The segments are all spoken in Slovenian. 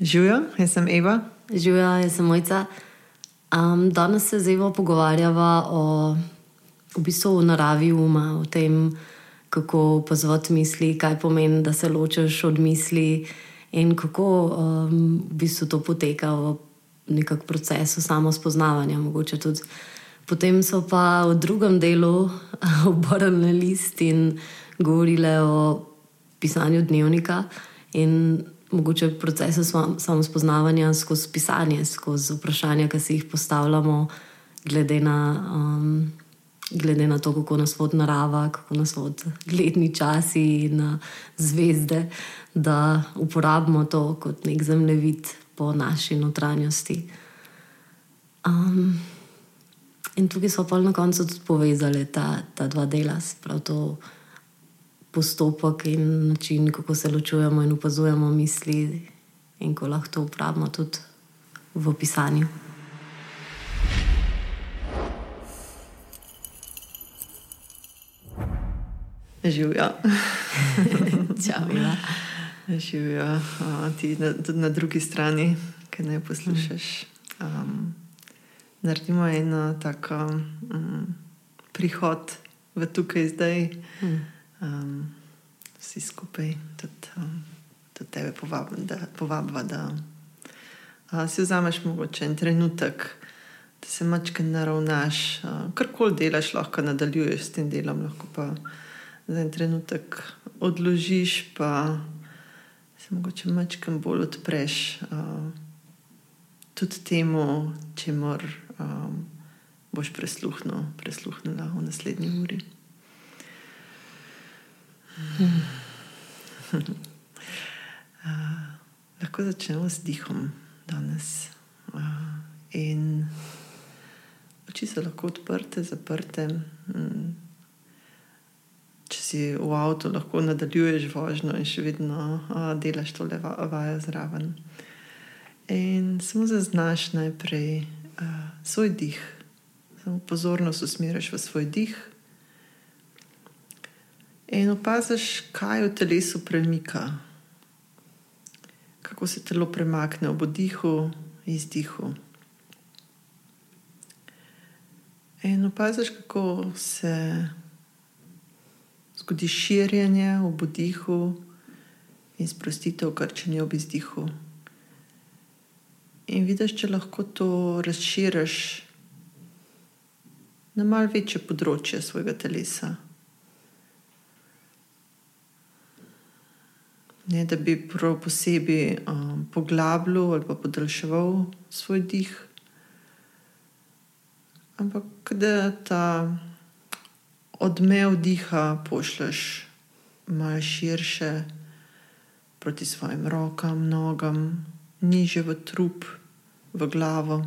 Živijo, jaz sem Eva. Živijo, jaz sem Mojca. Um, danes se z Evo pogovarjava o v, bistvu, o naravi uma, o tem, kako opazovati misli, kaj pomeni, da se ločiš od misli in kako um, v bistvu to poteka v nekem procesu samospoznavanja. Potem so pa v drugem delu obrnili list in govorili o pisanju dnevnika. In mogoče v procesu samospoznavanja skozi pisanje, skozi vprašanja, ki si jih postavljamo, glede na, um, glede na to, kako nas vodi narava, kako nas vodi letni časi in uh, zvezde, da uporabimo to kot nek zemljevid po naši notranjosti. Um, in tukaj smo pa na koncu tudi povezali ta, ta dva dela, prav to postopek in način, kako se ločujemo in opazujemo misli, in ko lahko to uporabimo tudi v pisanju. Živijo. Ja. Živijo ti na, tudi na drugi strani, ki ne poslušaš. Um, naredimo eno tako um, prihod v tukaj zdaj. Hmm um, vsi skupaj, tudi, um, tudi tebe povabim, da, povabva, da uh, si vzameš mogoče en trenutek, da se mačke naravnaš, uh, karkoli delaš, lahko nadaljuješ s tem delom, lahko pa za en trenutek odložiš, pa se mogoče mačke bolj odpreš. Uh, Tudi temu, če moraš, um, boš presluhnila v naslednji uri. Hmm. uh, lahko začnemo s dihom danes. Uh, in oči so lahko odprte, zaprte. Hmm. Če si v avtu, lahko nadaljuješ vožnjo in še vedno uh, delaš tole vajo zraven. In samo zaznaš najprej uh, svoj dih, samo pozornost usmeriš v svoj dih. In opaziš, kaj v telesu premika, kako se telo premakne ob dihu in izdihu. In opaziš, kako se zgodi širjenje ob dihu in sprostitev krčenja ob izdihu. In vidiš, če lahko to razširiš na malce večje področje svojega telesa. Ne, da bi prav posebej um, poglabljal ali pa podaljševal svoj dih, ampak da ta odmev diha pošleš malo širše proti svojim rokam, nogam, niže v trup, v glavo.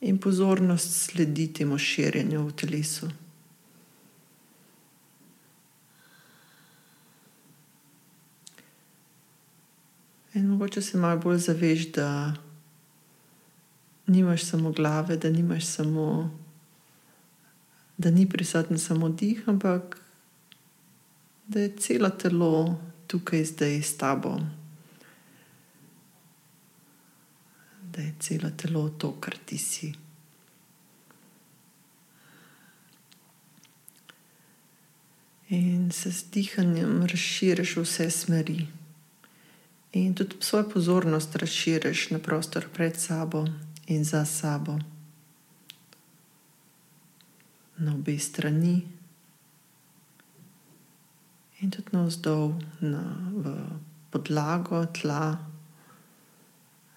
In pozornost sledi temu širjenju v telesu. In mogoče se malo bolj zaveš, da nimaš samo glave, da nimaš samo, da ni prisoten samo dih, ampak da je celo telo tukaj zdaj s tabo. Da je celo telo to, kar ti si. In se z dihanjem razširiš v vse smeri. In tudi svojo pozornost razširiš na prostor pred sabo in za sabo, na obe strani, in tudi na vzdolj, na podlago, tla,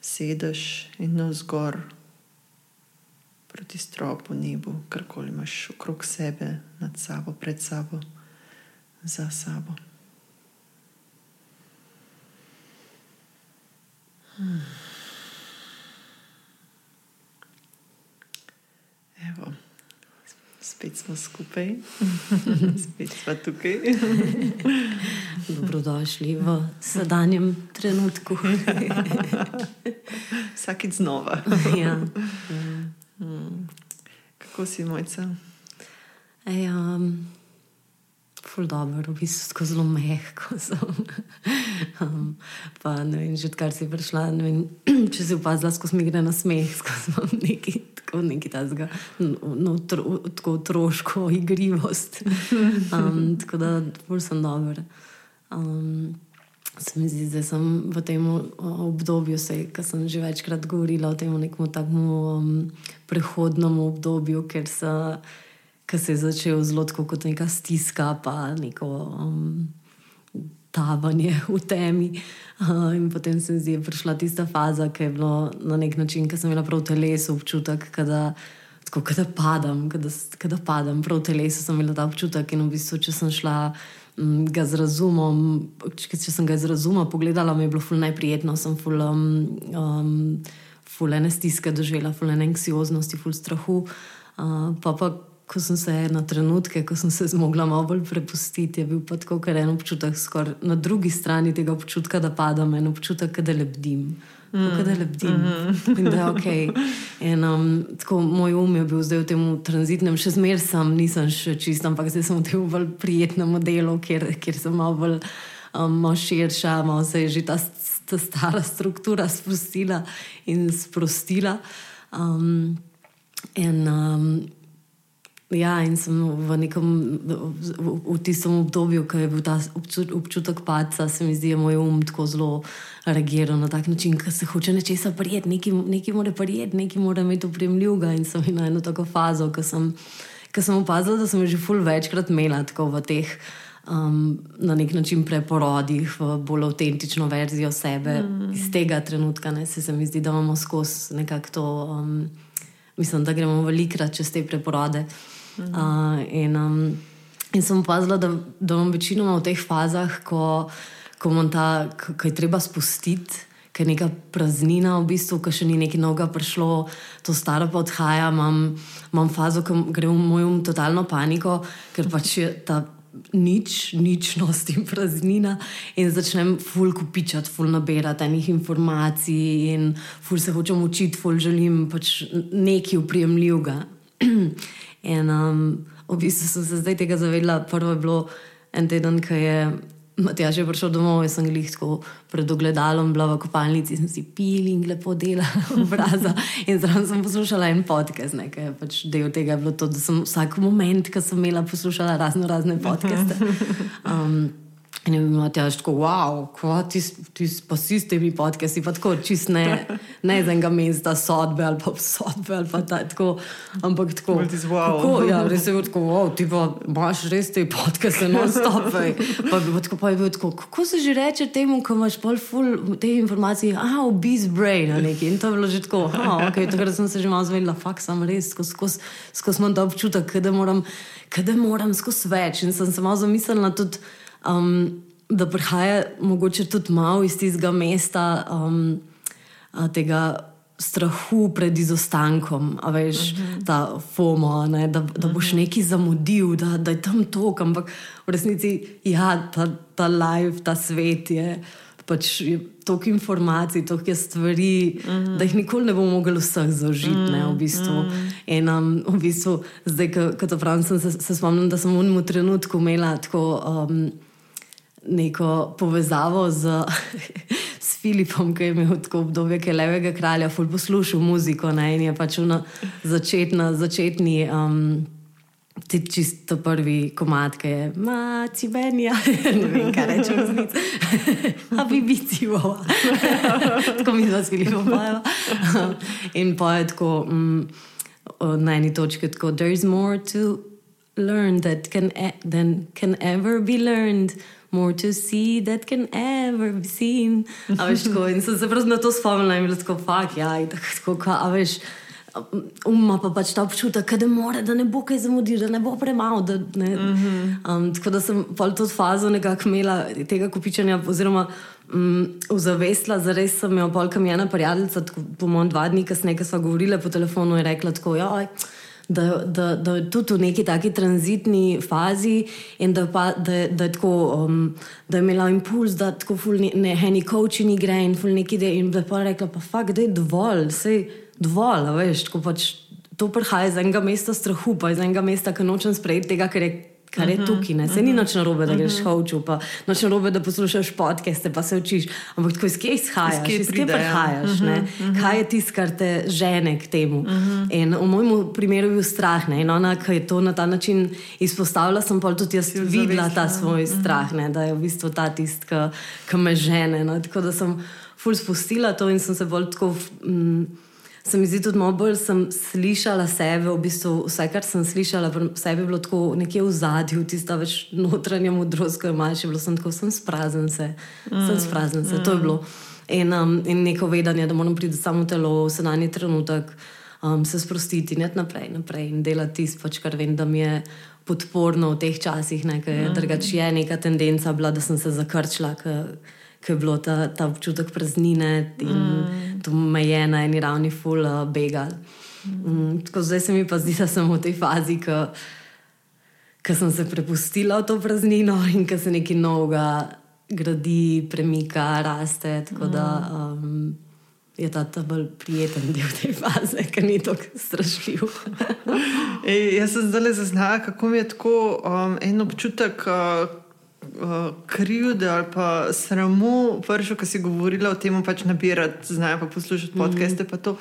sedeš in na vzgor proti stropu, nebu, karkoli imaš okrog sebe, nad sabo, pred sabo, za sabo. Evo, spet smo skupaj, spet smo tukaj. Dobrodošli v sedanjem trenutku. Vsakič znova. ja. hmm. Kako si mojca? Ej, um, ful dobro, v bistvu tako zelo mehko. um, pa ne vem, že odkar si prišla, ne vem, če si opazila, skozi mi gre na smeh, skozi imam neki, tako neki tazga, no, no, tro, tako otroško igrivost. Um, tako da, ful sem dobro. Um, Se mi zdi, da sem v tem obdobju, ki sem že večkrat govorila o tem, nekem takem um, prehodnem obdobju, ker se ki se je začel zelo kot neka stiska, pa neko um, tavanje v temi. Uh, in potem se je prišla tista faza, ki je bila na nek način, ki sem imela prav v telesu občutek, da, tako, da padam, da padam. Prav v telesu sem imela ta občutek in v bistvu, če sem šla. Mm, ga z razumom, če sem ga z razumom pogledala, mi je bilo ful najprijetno, sem ful, um, um, ful ene stiske doživela, ful ene anksioznosti, ful strahu. Uh, pa pa ko sem se na trenutke, ko sem se zmogla malo bolj prepustiti, je bil pa tako, ker en občutek skoraj na drugi strani tega občutka, da padam, en občutek, da lebdim. Mm. Da lebdim. Mm -hmm. In da je ok. In, um, tako, moj um je bil zdaj v tem tranzitnem, še zmeraj sem, nisem še čist, ampak zdaj sem v tem bolj prijetnem delu, kjer, kjer sem malo bolj um, širša, malo se je že ta, ta stara struktura spustila in sprostila. Um, in, um, Ja, in sem v nekem v, v tistem obdobju, ko je bil ta občutek padca, se mi zdi, da je moj um tako zelo reagiral na tak način, da se hoče nečesa prijeti, nekaj mora prijeti, nekaj mora imeti upremljivega. In sem imel eno tako fazo, ko sem, ko sem opazil, da sem že ful večkrat imela tako v teh. Um, na nek način preporodih, v bolj avtentično verzijo sebe, mm. iz tega trenutka, ne, se, se mi zdi, da imamo skozi nekako to, um, mislim, da gremo velikrat čez te preporode. Uh, in, um, in sem opazila, da, da imam večino v teh fazah, ko, ko, ta, ko je treba spustiti. Ker je neka praznina, v bistvu, ki še ni nekaj novega prišlo, to staro pa odhaja, imam, imam fazo, ki gre v moj um totalno paniko, ker pač je ta nič, ničnost in praznina in začnem ful kupičati, ful nabirati enih informacij in ful se hočem učiti, ful želim pač nekaj uprijemljivega. In um, v bistvu sem se zdaj tega zavedla. Prvo je bilo en teden, ko je Matjaž prišel domov in sem jih tako pred ogledalom, bila v kopalnici, sem si pil in lepo delala obraza. In zraven sem poslušala en podcast, nekaj pač del tega je bilo to, da sem vsak moment, ko sem imela, poslušala razno razne podcaste. Um, In je bilo težko, tako, wow, kva, ti, ti pa si s temi podcasti, pa tako čist ne, ne z enega mesta sodbe ali pa sodbe ali pa ta, tako, ampak tako. Wow. tako ja, res je bilo tako, wow, ti pa imaš res te podcaste, no stop. Pa, tako, pa je bilo tako, kako se že reče temu, ko imaš pol full te informacije, ah, obese brain ali nekaj. In to je bilo že tako, ah, ok, takrat sem se že malo zvedela, fakt sem res, skozi imam ta občutek, da moram, moram skozi več. In sem se malo zamislila tudi um, da prihaja mogoče tudi malo iz tistega mesta, um, tega strahu pred izostankom, veš, uh mhm. -huh. ta FOMO, ne, da, da boš uh mhm. -huh. nekaj zamudil, da, da je tam tok, ampak v resnici ja, ta, ta live, ta svet je. Pač je toliko informacij, toliko stvari, mm -hmm. da jih nikoli ne bomo mogli vseh zaužiti. Mm -hmm. v bistvu. In um, v bistvu, zdaj, ko to pravim, se, se spomnim, da sem v enem trenutku imela tako. Um, neko povezavo z, z Filipom, ki je imel tako obdobje, ki je levega kralja, ful poslušal muziko ne, in je pač na začetni, začetni um, ti čisto prvi komat, ki je maci benja, ne vem, kaj rečem z njim, a bi biti vova. tako mi z Filipom pojejo. in pa je tako um, na eni točki, tako, there is more to learn that can, e than can ever be learned more to see that can ever be seen. A veš, tako, in sem se prav na to spomnila in bila tako, fuck, ja, in tako, ka, a veš. Uma pa pač ta občutek, da, more, da ne bo kaj zamudil, da ne bo premalo. Da, ne. mm -hmm. um, tako da sem pa tudi fazo nekako imela tega kupičanja, oziroma um, ozavestila, zares sem jo polka mi ena prijateljica, po mojem dva dni kasneje, ko smo govorili po telefonu, je rekla tako, ja da, da, da je tudi v neki taki tranzitni fazi in da, pa, da, da, tako, um, da je imela impuls, da tako fulni ne, ne coaching gre in fulni neki ide in da je pa rekla, pa fakt, da je dovolj, vse je dovolj, veš, tako pač to prihaja iz enega mesta strahu, pa iz enega mesta, ki nočem sprejeti tega, ker je kar je tukaj. Ne? Se ni noč narobe, da greš hoču, pa noč narobe, da poslušaš podcaste, pa se učiš. Ampak tako iz kje izhajaš, iz kje prihajaš, uh -huh. kaj je tisto, kar te žene k temu. Uh -huh. In v mojem primeru je bil strah. Ne? In ona, ki je to na ta način izpostavila, sem pa tudi jaz videla ta svoj strah, ne? da je v bistvu ta tist, ki me žene. No? Tako da sem ful spustila to in sem se bolj tako. Mm, se mi zdi tudi malo bolj, sem slišala sebe, v bistvu vse, kar sem slišala, vse je bilo tako nekje v zadju, tista več notranja modrost, ko je manjše, bilo sem tako, sem sprazen se, mm. sem sprazen se, mm. to je bilo. In, um, in neko vedanje, da moram priti samo telo, sedanji trenutek, um, se sprostiti in naprej, naprej in delati tisto, pač, kar vem, da mi je podporno v teh časih, ne, ker je mm. drugače neka tendenca bila, da sem se zakrčila ki je bilo ta, ta občutek praznine in mm. to me je na eni ravni ful uh, begal. Mm. Tako zdaj se mi pa zdi, da sem v tej fazi, ki sem se prepustila v to praznino in ki se nekaj novega gradi, premika, raste. Tako mm. da um, je ta ta bolj prijeten del te faze, ki ni tako strašljiv. Ej, jaz sem zdaj zaznala, kako mi je tako um, en občutek. Uh, uh, krivde ali pa sramu, prvo, ki si govorila o tem, pač nabirati, znajo pa poslušati podcaste. Mm -hmm.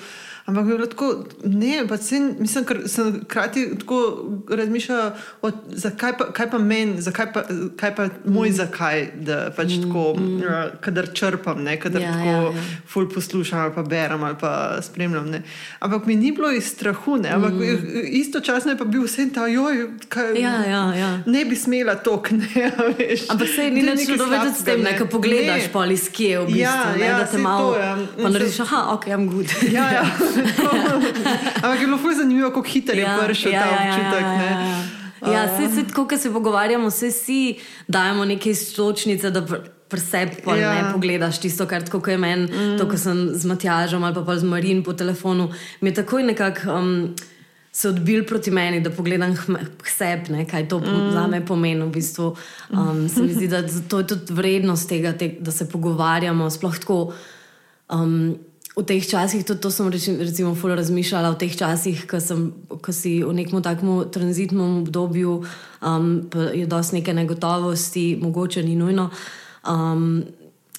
Ampak je bilo tako, ne, pa sen, mislim, ker sem hkrati tako razmišljala, o, zakaj pa, kaj pa meni, zakaj pa, kaj pa moj mm. zakaj, da pač mm. tako, mm. Ja, kadar črpam, ne, kadar ja, tako ja, ja. ful poslušam ali pa berem ali pa spremljam. Ne. Ampak mi ni bilo iz strahu, ne, ampak mm. istočasno je pa bil vse ta, joj, kaj, ja, ja, ja. ne bi smela tok, ne, veš. Ampak se ni nič dovedeti s tem, ne, ko pogledaš pa ali skje v bistvu, ja, ne, ja, da te malo, to, ja. pa narediš, aha, ok, I'm good. Ja, ja. Ampak je bilo zelo zanimivo, kako hitro je ja, prišel ja, ta ja, ja, občutek. Ja, ja, ja. Ja, vse se tako, ko se pogovarjamo, vse si dajemo neke istočnice, da preseb pa ja. ne pogledaš tisto, kar tako je meni, mm. to, ko sem z Matjažom ali pa, pa z Marin po telefonu, mi je takoj nekako um, se odbil proti meni, da pogledam k sebi, kaj to mm. za me pomeni. V bistvu. um, se mi zdi, da to je tudi vrednost tega, te, da se pogovarjamo, sploh tako. Um, v teh časih, tudi to sem recimo fully razmišljala, v teh časih, ko, sem, ko si v nekem takem tranzitnem obdobju, um, je dosti neke negotovosti, mogoče ni nujno. Um,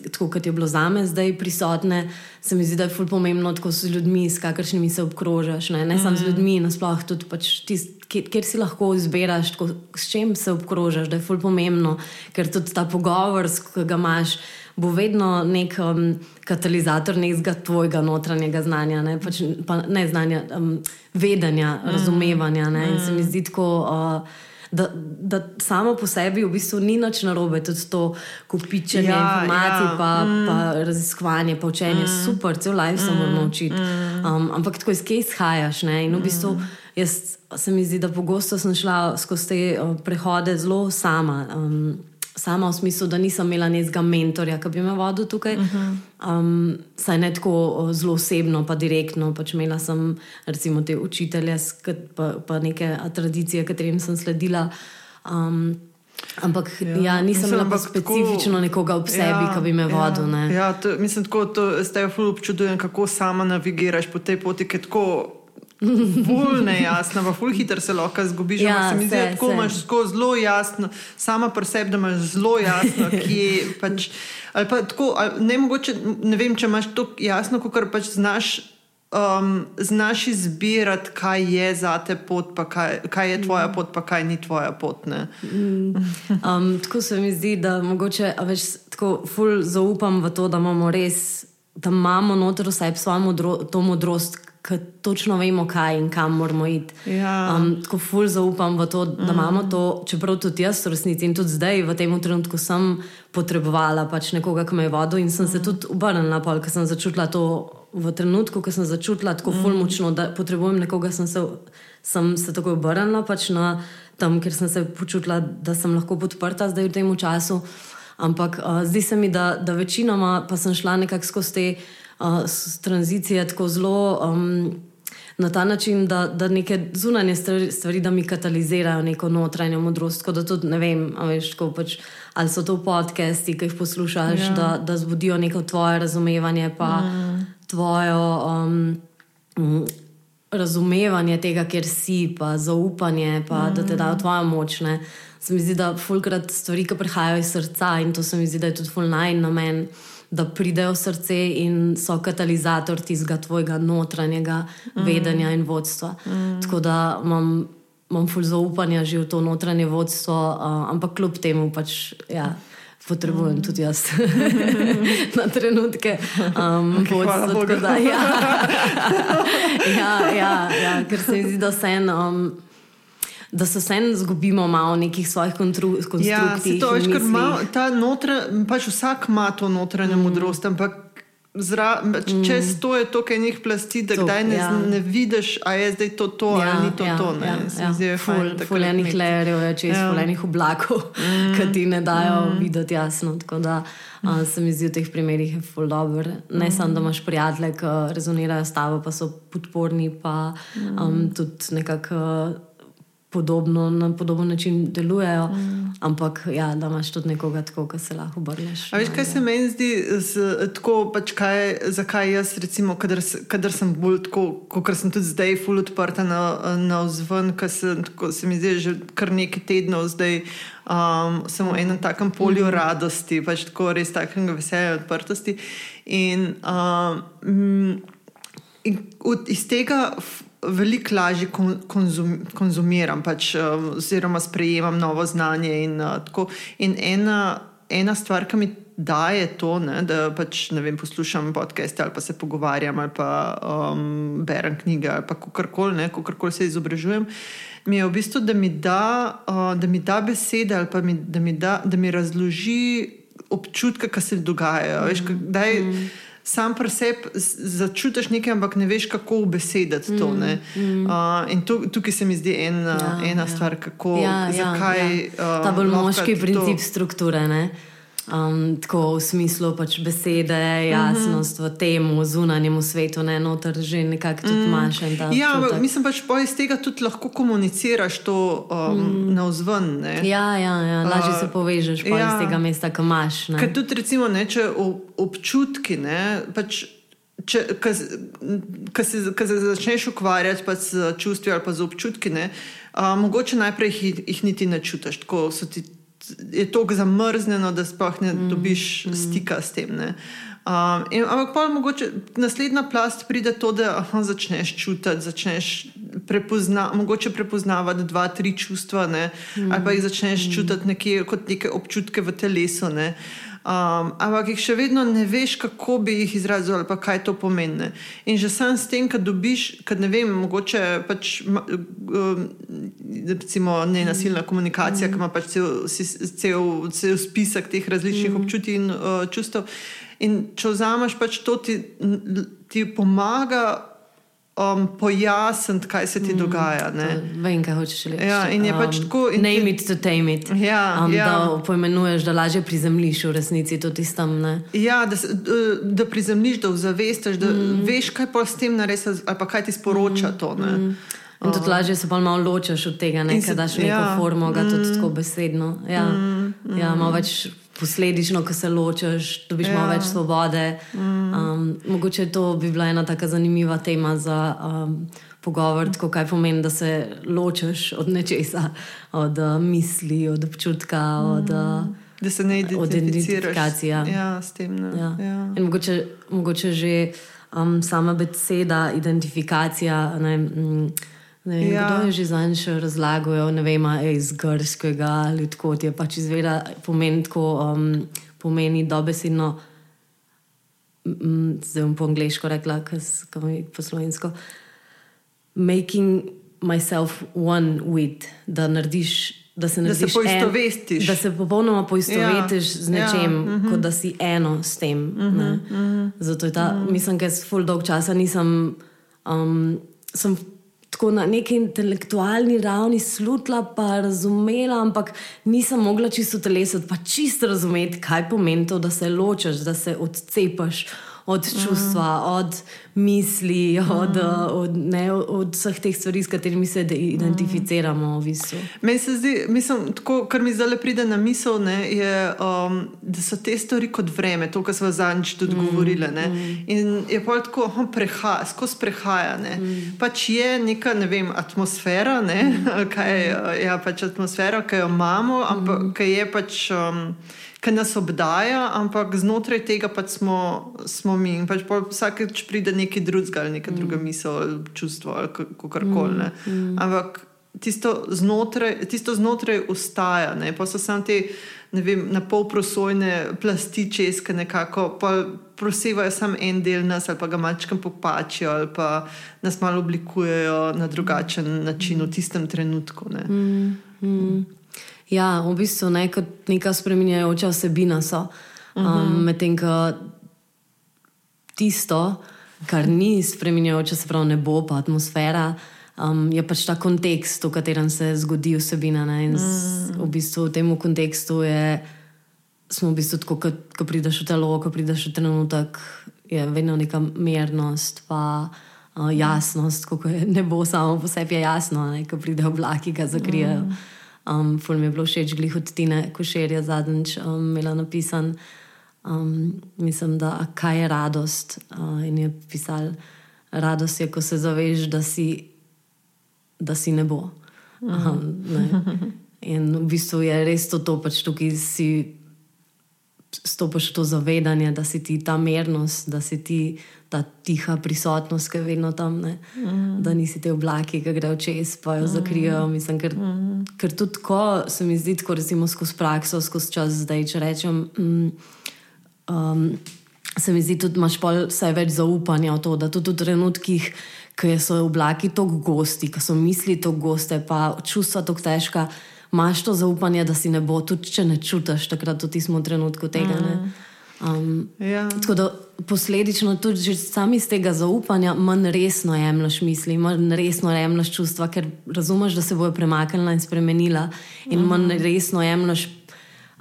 Tako kot je bilo za me zdaj prisotne, se mi zdi, da je fully pomembno, kako z ljudmi, s kakršnimi se obkrožaš. Ne, ne mm. samo z ljudmi, nasplošno tudi pač tist, kjer, kjer si lahko izbiraš, tako, s čim se obkrožaš, da je fully pomembno, ker tudi ta pogovor, ki ga imaš bo vedno nek um, katalizator nekega tvojega notranjega znanja, ne, pač, pa, ne znanja, um, vedenja, mm. razumevanja. Ne, mm. In se mi mm. zdi tako. Uh, Da, da samo po sebi v bistvu ni nič narobe, tudi to kopičenje ja, informacij, ja. Pa, mm. pa raziskovanje, pa učenje, mm. super, cel life mm. se moramo učiti. Mm. Um, ampak tako iz kje izhajaš? Ne? In v bistvu mm. jaz, se mi zdi, da pogosto sem šla skozi te uh, prehode zelo sama. Um, sama v smislu, da nisem imela nekega mentorja, ki bi me vodil tukaj. Uh -huh. um, saj ne tako zelo osebno, pa direktno. Pač imela sem recimo te učitelje, pa, pa neke tradicije, katerim sem sledila. Um, Ampak ja. Ja, nisem mislim, imela specifično tako, nekoga v sebi, ja, ki bi me vodil. Ja, ja, to, mislim, da ste jo občudujali, kako sama navigiraš po tej poti, ki je tako Ful ne jasno, pa ful hitro se lahko zgubiš. Ja, se mi zdi, da imaš zelo jasno, sama pri sebi, da imaš zelo jasno, kje pač. Ali pa tako, ali ne, mogoče, ne vem, če imaš to jasno, kot pač znaš. Um, znaš izbirati, kaj je za te pot, kaj, kaj je tvoja pot, pa kaj ni tvoja pot. Mm. Um, tako se mi zdi, da mogoče več tako ful zaupam v to, da imamo res, da imamo noter vse svojo modro, modrost, ki točno vemo, kaj in kam moramo iti. Ja. Um, tako ful zaupam v to, da mm. imamo to, čeprav tudi jaz, v resnici in tudi zdaj, v tem trenutku, sem potrebovala pač nekoga, ki me je vodil in sem mm. se tudi obrnila, ker sem začutila to v trenutku, ko sem začutila tako mm. ful močno, da potrebujem nekoga, sem se, sem se tako obrnila pač na tam, ker sem se počutila, da sem lahko podprta zdaj v tem času. Ampak uh, zdi se mi, da, da večinoma pa sem šla nekako skozi te uh, tranzicije tako zelo um, na ta način, da, da neke zunanje stvari, stvari, da mi katalizirajo neko notranjo modrost. Tako da tudi ne vem, veš, pač, ali so to podcasti, ki jih poslušaš, ja. da, da zbudijo neko tvoje razumevanje, pa ja. tvojo. Um, Razumevanje tega, ker si, pa zaupanje, pa, mm. da te dajo tvojo moč. Ne. se mi zdi, da fulkrat stvari, ki prihajajo iz srca in to se mi zdi, da je tudi fulnaj namen. Da pridejo v srce in so katalizator tistega tvojega notranjega mm. vedenja in vodstva. Mm. Tako da imam, imam ful zaupanja že v to notranje vodstvo, uh, ampak kljub temu pač. Ja potrebujem tudi jaz na trenutke. Um, okay, vodstvo, da, ja. ja, ja, ja, ker se mi zdi, da se en. Um, Da se vsem zgubimo malo nekih svojih konstrukcij. Ja, to je, ker ima ta notranja, pač vsak ima to notranjo mm. modrost, ampak Zra, mm. Čez to je toliko enih plasti, da to, ne, ja. ne vidiš, a je zdaj to to ja, ali ni to ja, to. Ne. Ja, ja. Fulejnih lejerjev je čez ja. fulejnih oblakov, mm. ki ti ne dajo mm. videti jasno. Tako da uh, se mi zdi v teh primerih ful dobro. Ne mm. samo, da imaš prijatelje, ki rezonirajo s tabo, pa so podporni, pa um, tudi nekako podobno, na podoben način delujejo, mm. ampak ja, da imaš tudi nekoga tako, ki se lahko obrneš. Veš, kaj se meni zdi, z, tako, pač kaj, zakaj jaz, recimo, kadar, kadar sem bolj tako, kot sem tudi zdaj, full odprta na, na vzven, ker se, se mi zdi že kar nekaj tednov zdaj. Um, sem v enem takem polju mm. radosti, pač tako res takega veselja in odprtosti. In, um, in iz tega veliko lažje konzum, konzumiram, pač, um, oziroma sprejemam novo znanje. In, uh, in ena, ena stvar, ki mi daje to, ne, da pač, vem, poslušam podcaste ali pa se pogovarjam ali pa um, berem knjige ali pa kakorkoli, kakorkoli se izobražujem. Mi je v bistvu, da mi da, uh, da mi da besede ali pa mi, da, mi da, da mi razloži občutke, ki se dogajajo. Mm. Veš, kdaj, mm sam pri sebi začutiš nekaj, ampak ne veš, kako besediti to. Mm, mm. Uh, in to, tukaj se mi zdi en, ja, ena ja. stvar, kako, ja, zakaj. Ja, ja. Ta bolj moški princip to... strukture. Ne? Um, tako v smislu pač besede, jasnost uh -huh. v tem zunanjem svetu, ne noter, že nekako tudi mm. imaš. Ja, čutek. mislim pač, da iz tega tudi lahko komuniciraš to um, mm. na vzven. Ja, ja, ja, lažje uh, se povežeš ja. iz tega mesta, ki imaš. Ker tudi, recimo, ne, če občutki. Ne, pač, Ko se, se začneš ukvarjati pač z čustvi ali z občutki, ne, a, mogoče najprej jih, jih niti ne čutiš, tako so ti je tako zamrznjeno, da sploh ne mm, dobiš mm. stika s tem. Um, in, ampak pa mogoče naslednja plast pride to, da aha, začneš čutiti, začneš prepozna, prepoznavati dva, tri čustva, mm. ali pa jih začneš mm. čutiti nekje, kot neke občutke v telesu. Ne? Uh, Um, ampak jih še vedno ne veš, kako bi jih izrazil ali kaj to pomeni. In že sam s tem, kad dobiš, kad ne vem, mogoče pač. Um, recimo, ne nasilna komunikacija, ki ima pač cel, cel, cel spisek teh različnih mm. občutij in uh, čustev. In če vzameš pač to, ti, ti pomaga um, pojasniti, kaj se ti mm, dogaja. Vem, kaj hočeš reči. Ja, in je pač um, tako. Name it to tame it. Ja, um, ja. Da pojmenuješ, da lažje prizemliš v resnici to tistam. Ja, da, da prizemliš, da ozavestiš, da mm. veš, kaj pa s tem narediš, ali pa kaj ti sporoča mm. to. Mm. In tudi lažje se pa malo ločiš od tega, ne, da daš neko ja, formo, ga mm, tudi tako besedno. Ja, mm, mm, ja malo več posledično, ko se ločiš, dobiš ja. malo več svobode. Mm. Um, mogoče to bi bila ena tako zanimiva tema za um, pogovor, tako kaj pomeni, da se ločiš od nečesa, od uh, misli, od občutka. Mm. Od, uh, Da se ne identificiraš ja, s tem. Ja. Ja. Mogoče, mogoče že um, sama beseda, identifikacija. Ne, mm, Ne, ja. Kdo je že za en še razlagal, ne vem, iz grškega ali tako je pač izveda, pomeni tako, um, pomeni dobesedno, zdaj bom po angliško rekla, kaj je po slovensko. Making myself one with, da narediš. Da se, da se poistovetiš. En, da se popolnoma poistovetiš ja. z nečem, ja. uh -huh. kot da si eno s tem. Uh -huh. Uh -huh. Zato je ta, uh -huh. mislim, da jaz full dolg časa nisem. Um, tako na neki intelektualni ravni slutila, pa razumela, ampak nisem mogla čisto telesati, pa čisto razumeti, kaj pomeni to, da se ločiš, da se odcepiš od čustva, mm. od misli, mm. od, od, ne, od vseh teh stvari, s katerimi se identificiramo. V bistvu. Meni se zdi, mislim, tako, kar mi zdaj pride na misel, ne, je, um, da so te stvari kot vreme, to, kar smo zadnjič tudi mm. govorili. Mm. In je pa tako, da prehaja, skozi prehaja. Mm. Pač je neka ne vem, atmosfera, ne, mm. kaj je ja, pač atmosfera, ki jo imamo, ampak mm. ki je pač. Um, ki nas obdaja, ampak znotraj tega pač smo, smo mi. Pač Vsakeč pride nekaj drugega, neka mm. druga misel, čustvo ali kar koli. Mm. Mm. Ampak tisto znotraj, tisto znotraj ustaja, ne? pa so samo te vem, na pol prosojne plasti česke, nekako prosevajo samo en del nas, ali pa ga mačkam popačijo, ali pa nas malo oblikujejo na drugačen način v tistem trenutku. Mm. Mm. Ja, v bistvu ne, kot neka spremenjajoča osebina so. Um, uh -huh. Medtem ko tisto, kar ni spremenjajoče, se pravi nebo, pa atmosfera, um, je pač ta kontekst, v katerem se zgodi osebina. Ne, in uh -huh. v, bistvu v tem kontekstu je, smo v bistvu tako, ko prideš v telo, ko prideš v trenutek, je vedno neka mernost. Pa, Uh, jasnost, kako je nebo samo po sebi jasno, ne, ko pridejo oblaki, ki ga zakrijejo. Mm. Um, Ful mi je bilo všeč, glih od Tine Košerja zadnjič um, imela napisan. Um, mislim, da kaj je radost. Uh, in je pisal, radost je, ko se zaveš, da si, da si nebo. Um, ne. In v bistvu je res to, to pač tukaj si stopiš v to zavedanje, da si ti ta mernost, da si ti ta tiha prisotnost, ki je vedno tam, mm. da nisi te oblaki, ki grejo čez, pa jo zakrijejo. Mm. Mislim, ker, mm. ker tudi ko se mi zdi, ko recimo skozi prakso, skozi čas zdaj, če rečem. Mm, um, Se mi zdi, da imaš vse več zaupanja v to, da tudi v trenutkih, ko so oblaki tako gosti, ko so misli tako goste, pa čustva tako težka, imaš to zaupanje, da si ne bo, tudi če ne čutiš takrat v tistem trenutku tega. Mm. Um, ja. Tako da posledično tudi sami iz tega zaupanja manj resno jemliš misli, manj resno jemliš čustva, ker razumeš, da se bojo premaknila in spremenila, in mm. manj resno jemliš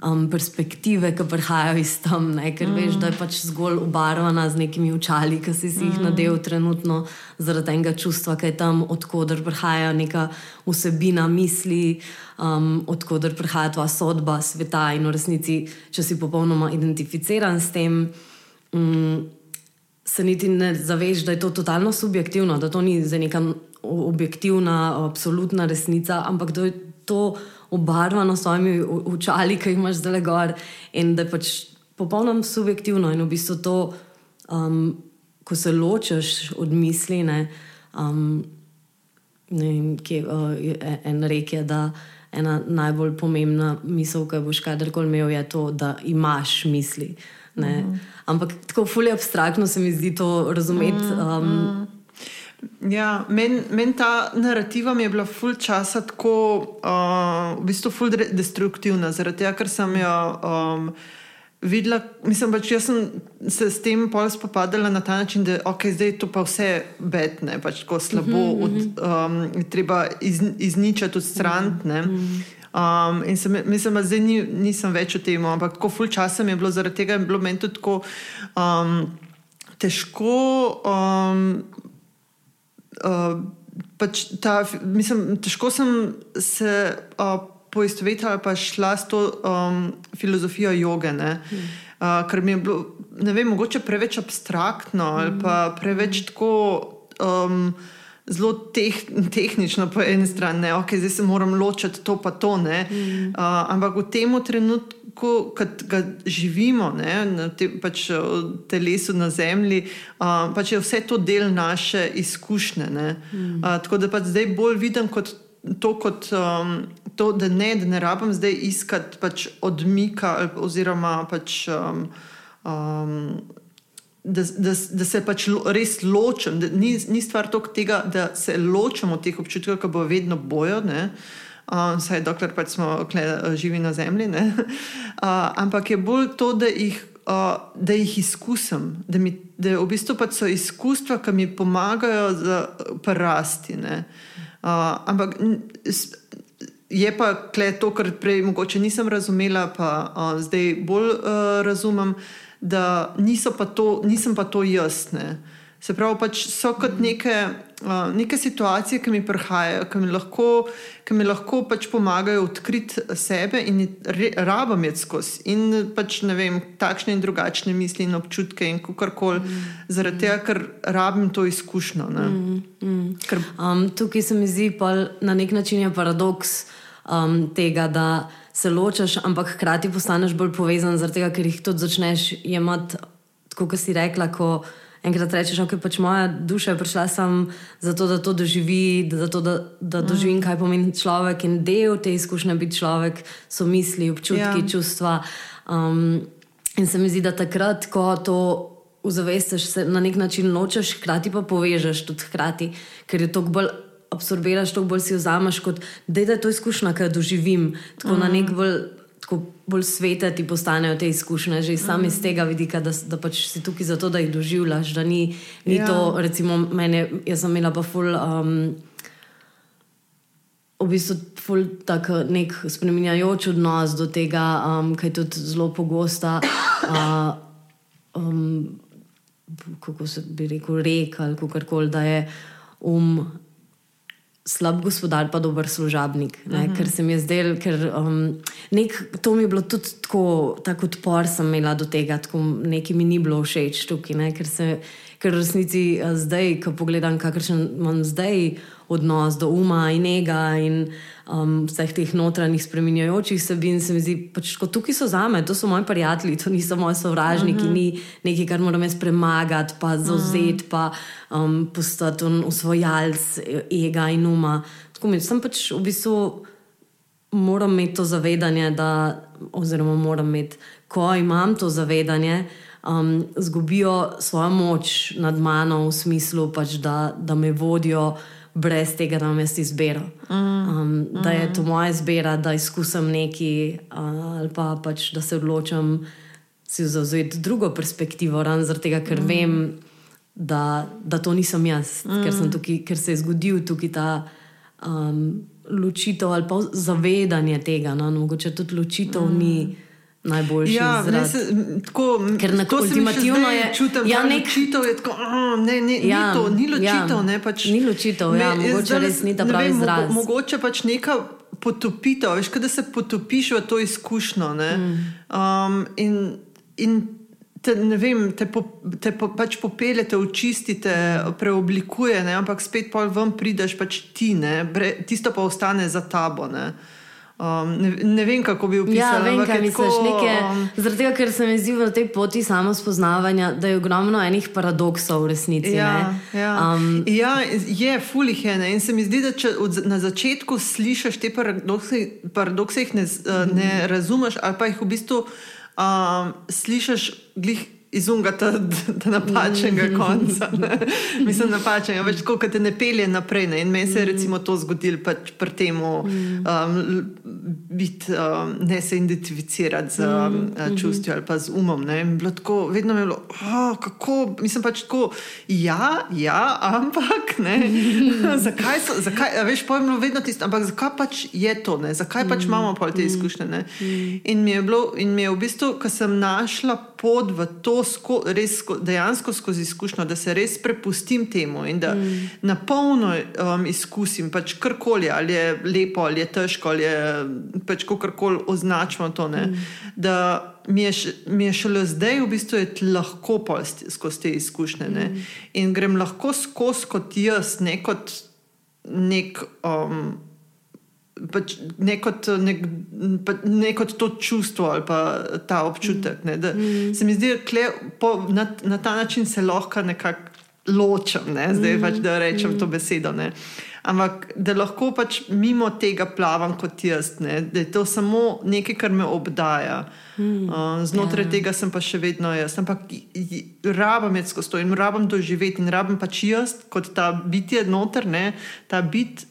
um, perspektive, ki prihajajo iz tam, ne? ker mm. veš, da je pač zgolj obarvana z nekimi očali, ki si, si jih mm. nadel trenutno zaradi tega čustva, ki je tam, odkuder prihaja neka vsebina misli, um, odkuder prihaja tvoja sodba sveta in v resnici, če si popolnoma identificiran s tem. Um, Se niti ne zaveš, da je to totalno subjektivno, da to ni neka objektivna, absolutna resnica, ampak da je to obarvano s svojimi očali, ki jih imaš zdaj gor. In da je pač popolnoma subjektivno. In v bistvu to, um, ko se ločiš od misli, ne, um, ne vem, kje, uh, en rek je, da ena najbolj pomembna misel, ki boš kadarkoli imel, je to, da imaš misli. Uh mhm. -huh. Ampak tako fully abstraktno se mi zdi to razumeti. Mhm, um, uh mhm. -huh. Ja, Meni men ta narativa je bila ful časa tako, uh, v bistvu ful destruktivna, zaradi tega, ker sem jo um, videla. Mislim, pač jaz sem se s tem pol spopadala na ta način, da okay, zdaj je to pa vse betne, pač tako slabo, mm -hmm. od, um, treba iz, izničiti, odstraniti. Mm -hmm. Um, in sem, mislim, da zdaj ni, nisem več v tem, ampak tako ful časa mi je bilo, zaradi tega je bilo meni tudi tako um, težko. Um, uh, pač ta, mislim, težko sem se uh, poistovetila, pa šla s to um, filozofijo joge. Hmm. Uh, ker mi je bilo, ne vem, mogoče preveč abstraktno hmm. ali pa preveč tako. Um, Zelo teh, tehnično, po eni strani, da okay, se moram ločiti to, pa to. Mm. Uh, ampak v tem trenutku, ko ga živimo, ne, na tem pač, telesu na zemlji, uh, pač je vse to del naše izkušnje. Mm. Uh, tako da pač zdaj bolj vidim kot to, kot, um, to da, ne, da ne rabim zdaj iskati pač odmika oziroma pač. Um, um, Da, da, da se pač lo, res ločim, da ni, ni stvar tega, da se ločim od teh občutkov, ki bo vedno bojo. Uh, vsaj dokler pač smo kle, uh, živi na zemlji. Uh, ampak je bolj to, da jih, uh, da jih izkusim, da, mi, da v bistvu pač so izkustva, ki mi pomagajo za prasti. Uh, ampak je pa kle to, kar prej mogoče nisem razumela, pa uh, zdaj bolj uh, razumem, da pa to, nisem pa to jaz. Ne. Se pravi, pač so kot neke, uh, neke situacije, ki mi prihajajo, ki mi lahko, ki mi lahko pač pomagajo odkriti sebe in rabam je skozi. In pač ne vem, takšne in drugačne misli in občutke in kar koli, mm. zaradi tega, ker rabim to izkušnjo. Mm, mm. Ker... Um, tukaj se mi zdi pa na nek način paradoks um, tega, da se ločaš, ampak hkrati postaneš bolj povezan, tega, ker jih tudi začneš jemati, kot si rekla enkrat rečeš, da okay, pač moja duša je prišla sem zato, da to doživi, da, da, da mm. doživim, kaj pomeni človek in del te izkušnje biti človek, so misli, občutki, ja. čustva. Um, in se mi zdi, da takrat, ko to uzavestiš, se na nek način ločeš, hkrati pa povežeš tudi hkrati, ker je to bolj. Absorbiraš to, bolj si vzameš, kot da je to izkušnja, ki jo doživim. Tako mm. na nek bolj tako bolj svete ti postanejo te izkušnje, že sami iz mm. tega vidika, da, da pač si tukaj zato, da jih doživljaš. Da ni, ni ja. to, recimo, meni, jaz sem imela pa ful. Um, V bistvu je tako nek spremenjajoč odnos do tega, um, kaj je tudi zelo pogosta. Uh, um, kako se bi rekel, reka ali kako koli, da je um slab gospodar, pa dober služabnik. Uh mhm. -huh. Ker se mi je zdelo, ker um, nek, to mi je bilo tudi tako, tako odpor, sem imela do tega, tako nekaj mi ni bilo všeč tukaj. Ne? Ker, se, ker v resnici zdaj, ko pogledam, kakšen imam zdaj odnos do uma in ega in um, vseh teh notranjih spremenjajočih sebin, se mi zdi, pač, tukaj so zame, to so moji prijatelji, to niso moji sovražniki, uh -huh. ni nekaj, kar moram jaz premagati, pa zauzeti, uh -huh. pa um, postati usvojalec ega in uma. Tako mi sem pač v bistvu. Moram imeti to zavedanje, da, oziroma moram imeti, ko imam to zavedanje, um, zgubijo svojo moč nad mano, v smislu, pač, da, da me vodijo brez tega, da imam jaz izbiro. Mm. Um, da je to moja izbira, da izkusim nekaj, uh, ali pa pač, da se odločim si zauzeti drugo perspektivo, zaradi tega, ker mm. vem, da, da to nisem jaz, mm. ker, tukaj, ker se je zgodil tukaj ta. Um, Ločitev ali pa zavedanje tega, no, mogoče tudi ločitev mm. ni najboljši ja, izraz. Se, tako, Ker na ultimativno je čutiti, ja, nek... je tako, ne, ne, ja, ni to, ni ločitev. Ja, ne, pač, ni ločitev, ja, me, mogoče res ni ta pravi vem, izraz. Mogo, mogoče pač neka potopitev, veš, da se potopiš v to izkušnjo. Mm. Um, in, in te, ne vem, te, po, te po, pač popelje, te očisti, te preoblikuje, ne, ampak spet pa ven prideš pač ti, ne, bre, tisto pa ostane za tabo. Ne. Um, ne, ne vem, kako bi opisal. Ja, vem, kaj misliš. Nekaj, um, zaradi tega, ker se mi zdi v tej poti samo spoznavanja, da je ogromno enih paradoksov v resnici. Ja, ja. Um, ja je, fulih je. Ne? In se mi zdi, da če od, na začetku slišiš te paradokse, paradokse jih ne, uh, ne razumeš, ali pa jih v bistvu um, slišiš glih iz unga ta, ta napačnega mm. konca. Ne? Mislim, napačnega, več kot te ne pelje naprej. Ne? In meni se je recimo to zgodilo pač pri tem, mm. um, um, ne se identificirati z um, mm. čustvi ali pa z umom. Tako, vedno je bilo, oh, kako, mislim pač tako, ja, ja ampak ne. zakaj so, zakaj, veš, pojmo vedno tisto, ampak zakaj pač je to, ne? zakaj pač imamo pol te izkušnje. In mi je bilo, in mi je v bistvu, ko sem našla pot v to, sko, res sko, dejansko skozi izkušnjo, da se res prepustim temu in da mm. na polno um, izkusim, pač karkoli, ali je lepo, ali je težko, ali je pač karkoli označimo to. Mm. Da mi je, mi je šele zdaj v bistvu lahko skozi te izkušnje mm. in grem lahko skozi kot jaz, ne kot nek. Um, pač neko pa neko to čustvo ali pa ta občutek. Ne, mm. Se mi zdi, da na, na ta način se lahko nekako ločim, ne, zdaj mm. pač da rečem mm. to besedo. Ne. Ampak da lahko pač mimo tega plavam kot jaz, ne, da je to samo nekaj, kar me obdaja. Mm. Uh, znotraj yeah. Ja. tega sem pa še vedno jaz. Ampak rabim jaz skozi to in rabim doživeti in rabim pač jaz kot ta bitje noter, ne, ta bit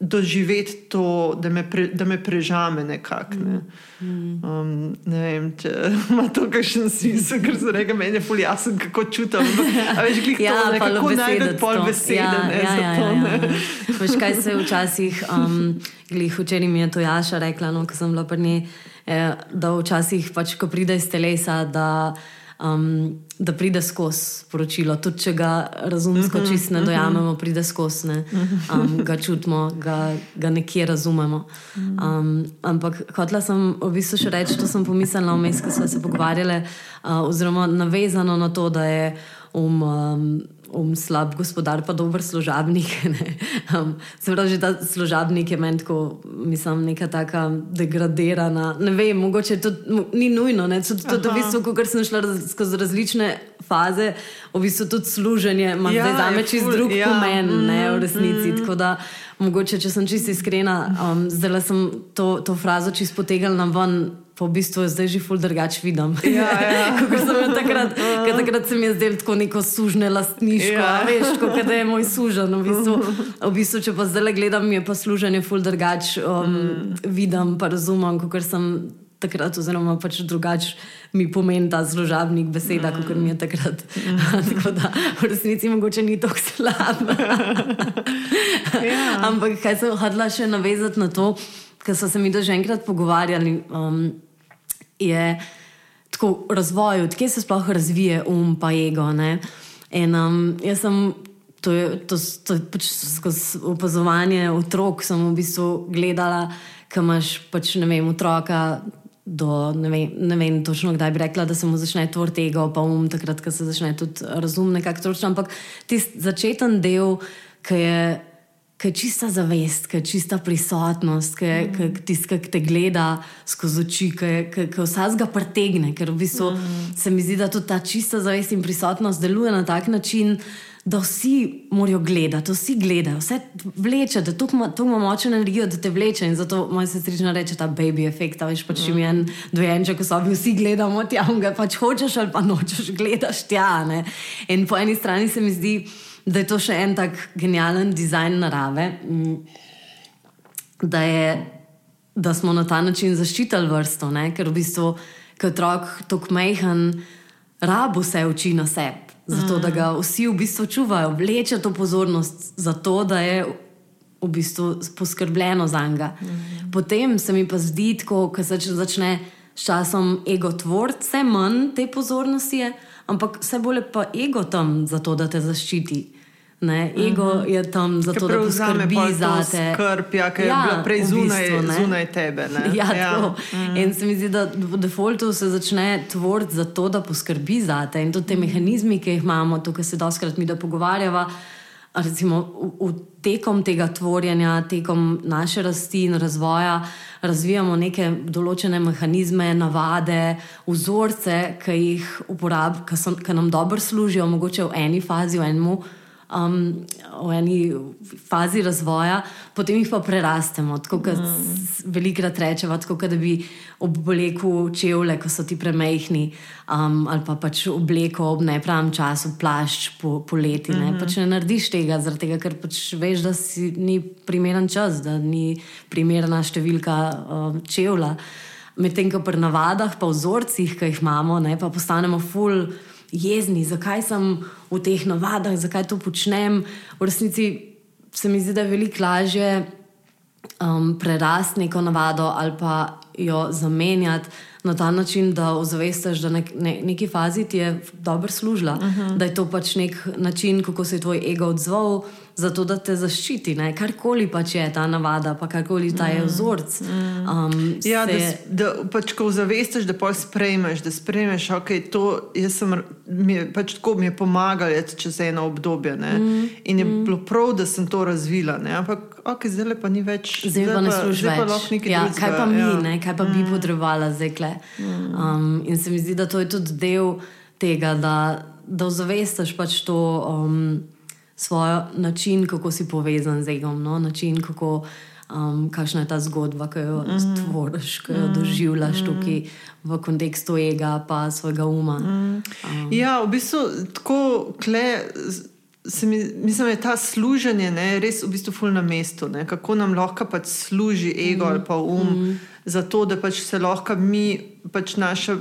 doživeti to, da me, pre, da me prežame nekako. Ne. Um, ne vem, če ima to kakšen smisel, ker se reka, meni je fulj jasno, kako čutim. A veš, glih Ja, to, ne, kako najdeš pol besede, Ja, ne, ja, ja, to, ja, ne. ja. Veš, kaj se včasih, um, glih včeraj mi je to Jaša rekla, no, ko sem bila pri njej, eh, da včasih, pač, ko pride iz telesa, da, um, da pride skozi poročilo. Tudi če ga razumsko Mhm, čist ne dojamemo, pride skozi, ne. um, ga čutimo, ga, ga nekje razumemo. Um, ampak hotela sem v bistvu še reči, to sem pomislila vmes, ko smo se pogovarjali, uh, oziroma navezano na to, da je um, um, um slab gospodar, pa dober služabnik. ne. Um, se pravi, že ta služabnik je meni tako, mislim, neka taka degradirana. Ne vem, mogoče to ni nujno. Ne, tudi, tudi v bistvu, ko sem šla raz, skozi različne faze, v bistvu tudi služenje ima Ja, zdaj za me je čist drug ja, pomen, ne, v mm, resnici. Tako da, mogoče, če sem čisto iskrena, um, zdaj sem to, to frazo čist potegnila ven. Pa v bistvu zdaj že ful drugače vidim. Ja, ja. Kako sem jo takrat, ker takrat se mi je zdelo tako neko sužne lastniško, Ja. veš, kot da je moj sužen. V bistvu, v bistvu, če pa zdaj gledam, je pa služenje ful drugače, um, mm. vidim pa razumem, kot sem takrat, oziroma pač drugače mi pomeni ta služabnik beseda, mm. kot mi je takrat. Mm. tako da v resnici mogoče ni tako slab. Ja. Ampak kaj sem hodila še navezati na to, ker so se mi do že enkrat pogovarjali. Um, je tako razvoj, odkje se sploh razvije um, pa ego. Ne? In um, jaz sem. To je, to, to je pač skozi opazovanje otrok, sem v bistvu gledala, kam imaš pač, vem, otroka. Do, ne, vem, ne vem točno, kdaj bi rekla, da se mu začne tvori ego, pa um, takrat, ko se začne tudi razum, nekako točno. Ampak tisti začeten del, ki je ki je čista zavest, ki je čista prisotnost, ki je mm. tisti, ki te gleda skozi oči, ki vsak ga pretegne. Ker v bistvu mm. se mi zdi, da tudi ta čista zavest in prisotnost deluje na tak način. Da vsi morajo gledati, vsi gledajo, vse vleče, da tukaj ima močno energijo, da te vleče. In zato moj sestrična reče ta baby efekt, veš, pač mm. en dojenček, ko so bi vsi gledamo tja, ga pač hočeš ali pa nočeš, gledaš tja. Ne? In po eni strani se mi zdi, da je to še en tak genijalen dizajn narave, mm, da, je, da smo na ta način zaščitili vrsto, ne? ker v bistvu, je otrok tako mehen, rabo se uči na sebi. Zato, da ga vsi v bistvu čuvajo, vleče to pozornost, zato da je v bistvu poskrbljeno za njega. Mm. Potem se mi pa zdi, ko se začne s časom ego tvoriti, vse manj te pozornosti je, ampak vse bolj je pa ego tam, zato da te zaščiti. Ne, ego mm -hmm. je tam zato, da poskrbi za te. Skrb, ja, ki je Ja, bila prej v zunaj, bistvu, ne. zunaj tebe. Ne? Ja, ja. Mm. In se mi zdi, da v defaultu se začne tvoriti zato, da poskrbi za te. In tudi te mehanizmi, ki jih imamo, tukaj se doskrat mi da pogovarjava. Recimo, v, v tekom tega tvorjenja, tekom naše rasti in razvoja, razvijamo neke določene mehanizme, navade, vzorce, ki jih uporabljamo, ki nam dobro služijo, mogoče v eni fazi, v enem um, v eni fazi razvoja, potem jih pa prerastemo. Tako kot mm. velikrat rečemo, tako kot da bi oblekel čevlje, ko so ti premehni, um, ali pa pač obleko ob nepravem času, plašč po, poleti. Ne? Mm. Pač ne narediš tega, zaradi tega, ker pač veš, da si ni primeren čas, da ni primerna številka um, čevlja. Medtem ko pri navadah, pa vzorcih, ki jih imamo, ne, pa postanemo ful jezni, zakaj sem v teh navadah, zakaj to počnem. V resnici se mi zdi, da je veliko lažje um, prerasti neko navado ali pa jo zamenjati na ta način, da ozavestiš, da nek, ne, neki fazi ti je dobro služila, uh -huh. da je to pač nek način, kako se je tvoj ego odzval. Zato, da te zaščiti, ne? karkoli pač je ta navada, pa karkoli ta je vzorc. Um, Ja, da, se- s- da pač, ko zavestiš, da pol sprejmeš, da sprejmeš, okay, to sem, mi je, pač tako mi je pomagalo čez eno obdobje. Mm, in je mm. bilo prav, da sem to razvila. Ne? Ampak okay, zdaj pa ni več. Zdaj pa ne služi zdaj pa več. nekaj Ja, drugega, kaj pa mi, ja. ne, kaj pa bi potrebovali zdaj? kle. Um, in se mi zdi, da to je tudi del tega, da, da ozavestiš pač to um, svoj način, kako si povezan z egom, no? način, kako. Um, kakšna je ta zgodba, ki jo mm. stvoriš, ki jo doživljaš mm. tukaj v kontekstu ega, pa svojega uma. Mm. Ja, v bistvu tako kle. se mi, mislim, da je ta služenje ne, res v bistvu ful na mestu. Ne, kako nam lahko pač služi ego mm. ali pa um, mm. Za to, da pač se lahko mi, pač naša,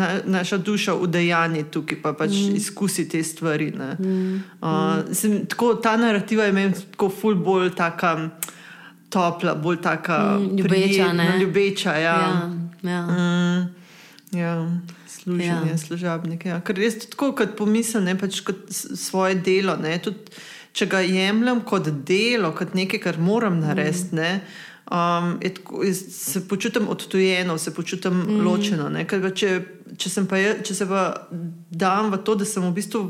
na, naša duša udejani tukaj, pa pač mm. izkusi te stvari. Mm. Uh, sem, tako, ta narativa je meni tako ful bolj taka. Topla, bolj taka mm, ljubeča. Prijetna, ljubeča ja. Ja, ja. Mm, ja služenje, ja. služabnike. Ja. Ker res tako, kot pomislim, ne pač kot svoje delo. Ne, tudi, če ga jemljem kot delo, kot nekaj, kar moram narediti, mm. Um, tako, se počutim odtujeno, se počutim mm. ločeno. Ne, če, če, pa je, če se pa dam v to, da sem v bistvu.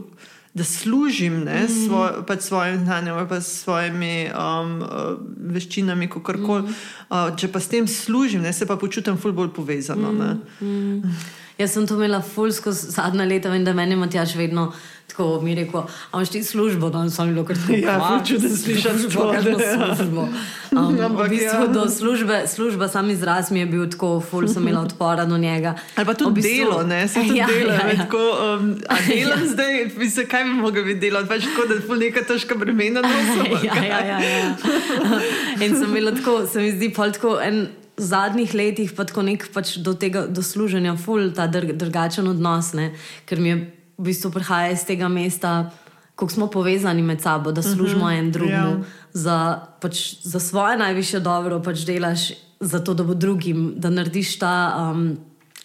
Da služim ne, mm. svoj, pač svojim znanjem, pa svojimi um, veščinami, kako koli. Mm. Uh, če pa s tem služim, ne, se pa počutim ful bolj povezano. Mm. Jaz sem to imela fulsko zadnja leta, vem, da meni Matjaš vedno tako mi rekel, a imaš ti službo, da sem bilo kar tako. Ja, hoče da slišiš službo. Um, Ampak v bistvu ja. do službe, služba sam izraz mi je bil tako, ful sem imela odpora do njega. Ali pa tudi bistvu, delo, ne, se tudi ja, delo. Ja, ja. Tako, um, a delam ja. zdaj, mislim, kaj bi mogel biti delati, pač tako, da je ful neka težka bremena. ja, ja, ja, ja. In sem imela tako, se mi zdi pol tako en v zadnjih letih pa tako nek pač do tega do služenja, ful ta dr, drugačen odnos, ne? ker mi je v bistvu prihaja iz tega mesta, kako smo povezani med sabo, da služimo uh mhm, -huh, en drugemu. Ja. za, pač, za svoje najviše dobro, pač delaš za to, da bo drugim, da narediš ta um,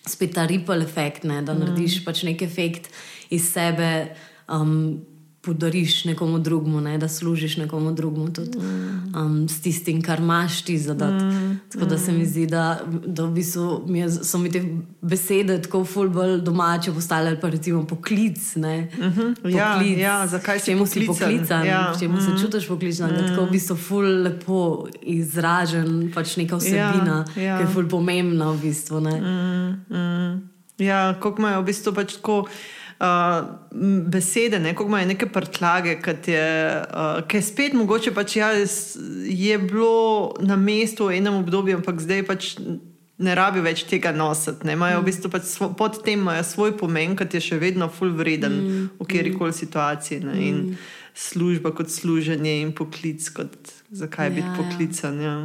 spet ta ripple efekt, ne? da uh mhm. -huh. narediš pač nek efekt iz sebe. Um, podariš nekomu drugemu, ne, da služiš nekomu drugemu, tudi um, s tistim, kar imaš ti zadati. Mm, tako da se mi zdi, da, da v bistvu mi je, so mi te besede tako fulbol domače postale, pa recimo poklic. Ne, mm -hmm. poklic ja, ja, zakaj si poklican? Ja. Če mm. se čutiš poklican, mm. je tako v bistvu ful lepo izražen, pač neka vsebina, ja, ja. ki je ful pomembna v bistvu. Mm, mm. Ja, kako imajo v bistvu pač tako uh, besede, ne, kako imajo neke prtlage, ki je, uh, je spet mogoče pač ja, je bilo na mestu v enem obdobju, ampak zdaj pač. Ne rabijo več tega nositi, imajo mm. v bistvu pač svo, pod tem svoj pomen, ki je še vedno full vreden mm. v kjer koli situaciji. Ne? In mm. služba kot služenje in poklic, kot zakaj ja, biti ja. poklican. Ja,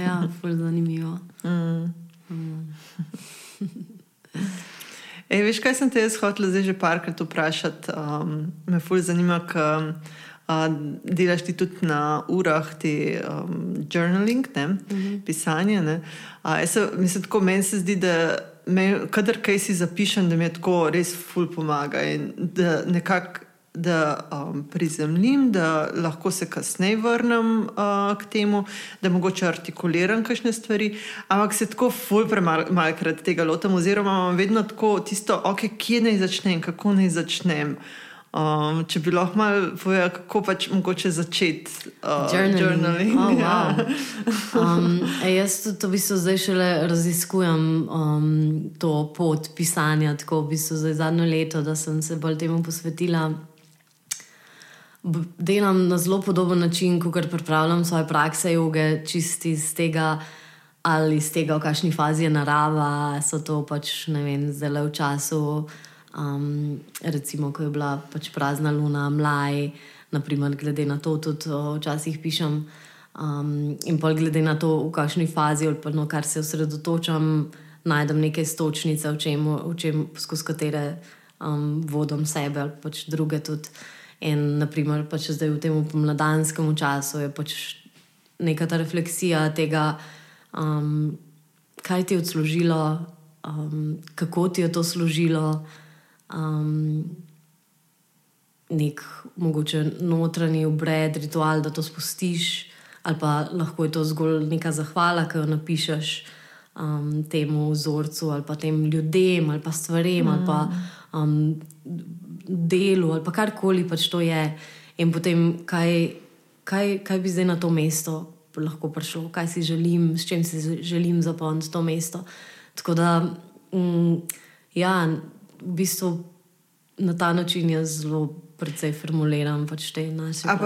ja full zanimivo. Mm. Mm. Ej, veš, kaj sem te jaz hotel zdaj že parkrat vprašati? Um, me fulj zanima, kaj uh, delaš ti tudi na urah, ti um, journaling, ne? Mm -hmm. pisanje. Ne? Uh, se, mislim, tako, meni se zdi, da me, kadar kaj si zapišem, da mi je tako res fulj pomaga in da nekako da um, prizemljim, da lahko se kasneje vrnem uh, k temu, da mogoče artikuliram kakšne stvari, ampak se tako ful premalkrat tega lotam, oziroma imam vedno tako tisto, ok, kje naj začnem, kako naj začnem. Um, če bi lahko malo povedal, kako pač mogoče začeti uh, journaling. journaling. Oh, ja. wow. um, jaz to, to v bistvu zdaj šele raziskujem, um, to pot pisanja, tako v bistvu zdaj zadnjo leto, da sem se bolj temu posvetila delam na zelo podoben način, kot pripravljam svoje prakse joge, čisti iz tega, ali iz tega, v kakšni fazi je narava, so to pač ne vem, zelo v času. Um, recimo, ko je bila pač prazna luna, mlaj, naprimer, glede na to, tudi včasih pišem. Um, in pa glede na to, v kakšni fazi ali pa no, kar se osredotočam, najdem neke stočnice, v čem, v čem skozi katere um, vodim sebe ali pač druge tudi. In, naprimer, pač zdaj v tem pomladanskem času je pač neka ta refleksija tega, um, kaj ti je odslužilo, um, kako ti je to služilo, um, nek mogoče notranji obred, ritual, da to spustiš, ali pa lahko je to zgolj neka zahvala, ki jo napišeš um, temu vzorcu ali pa tem ljudem ali pa stvarem. Mm. Ali pa, um, delu ali karkoli pač to je, in potem kaj, kaj, kaj bi zdaj na to mesto lahko prišlo, kaj si želim, s čim si želim zapolniti to mesto. Tako da, mm, ja, v bistvu na ta način jaz zelo. Predvsej formuliram pač te naše stvari.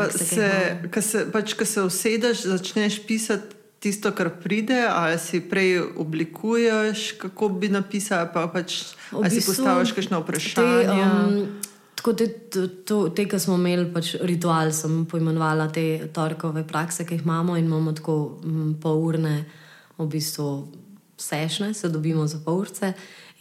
Ko se, pač, se usedeš, začneš pisati tisto, kar pride, ali si prej oblikuješ, kako bi napisal, pa pač, ali si postaviš kakšno vprašanje. Te, um, tako te, te, te ki smo imeli pač ritual, sem poimenovala te torkove prakse, ki jih imamo in imamo tako m, pol urne, v bistvu sešne, se dobimo za pol urce.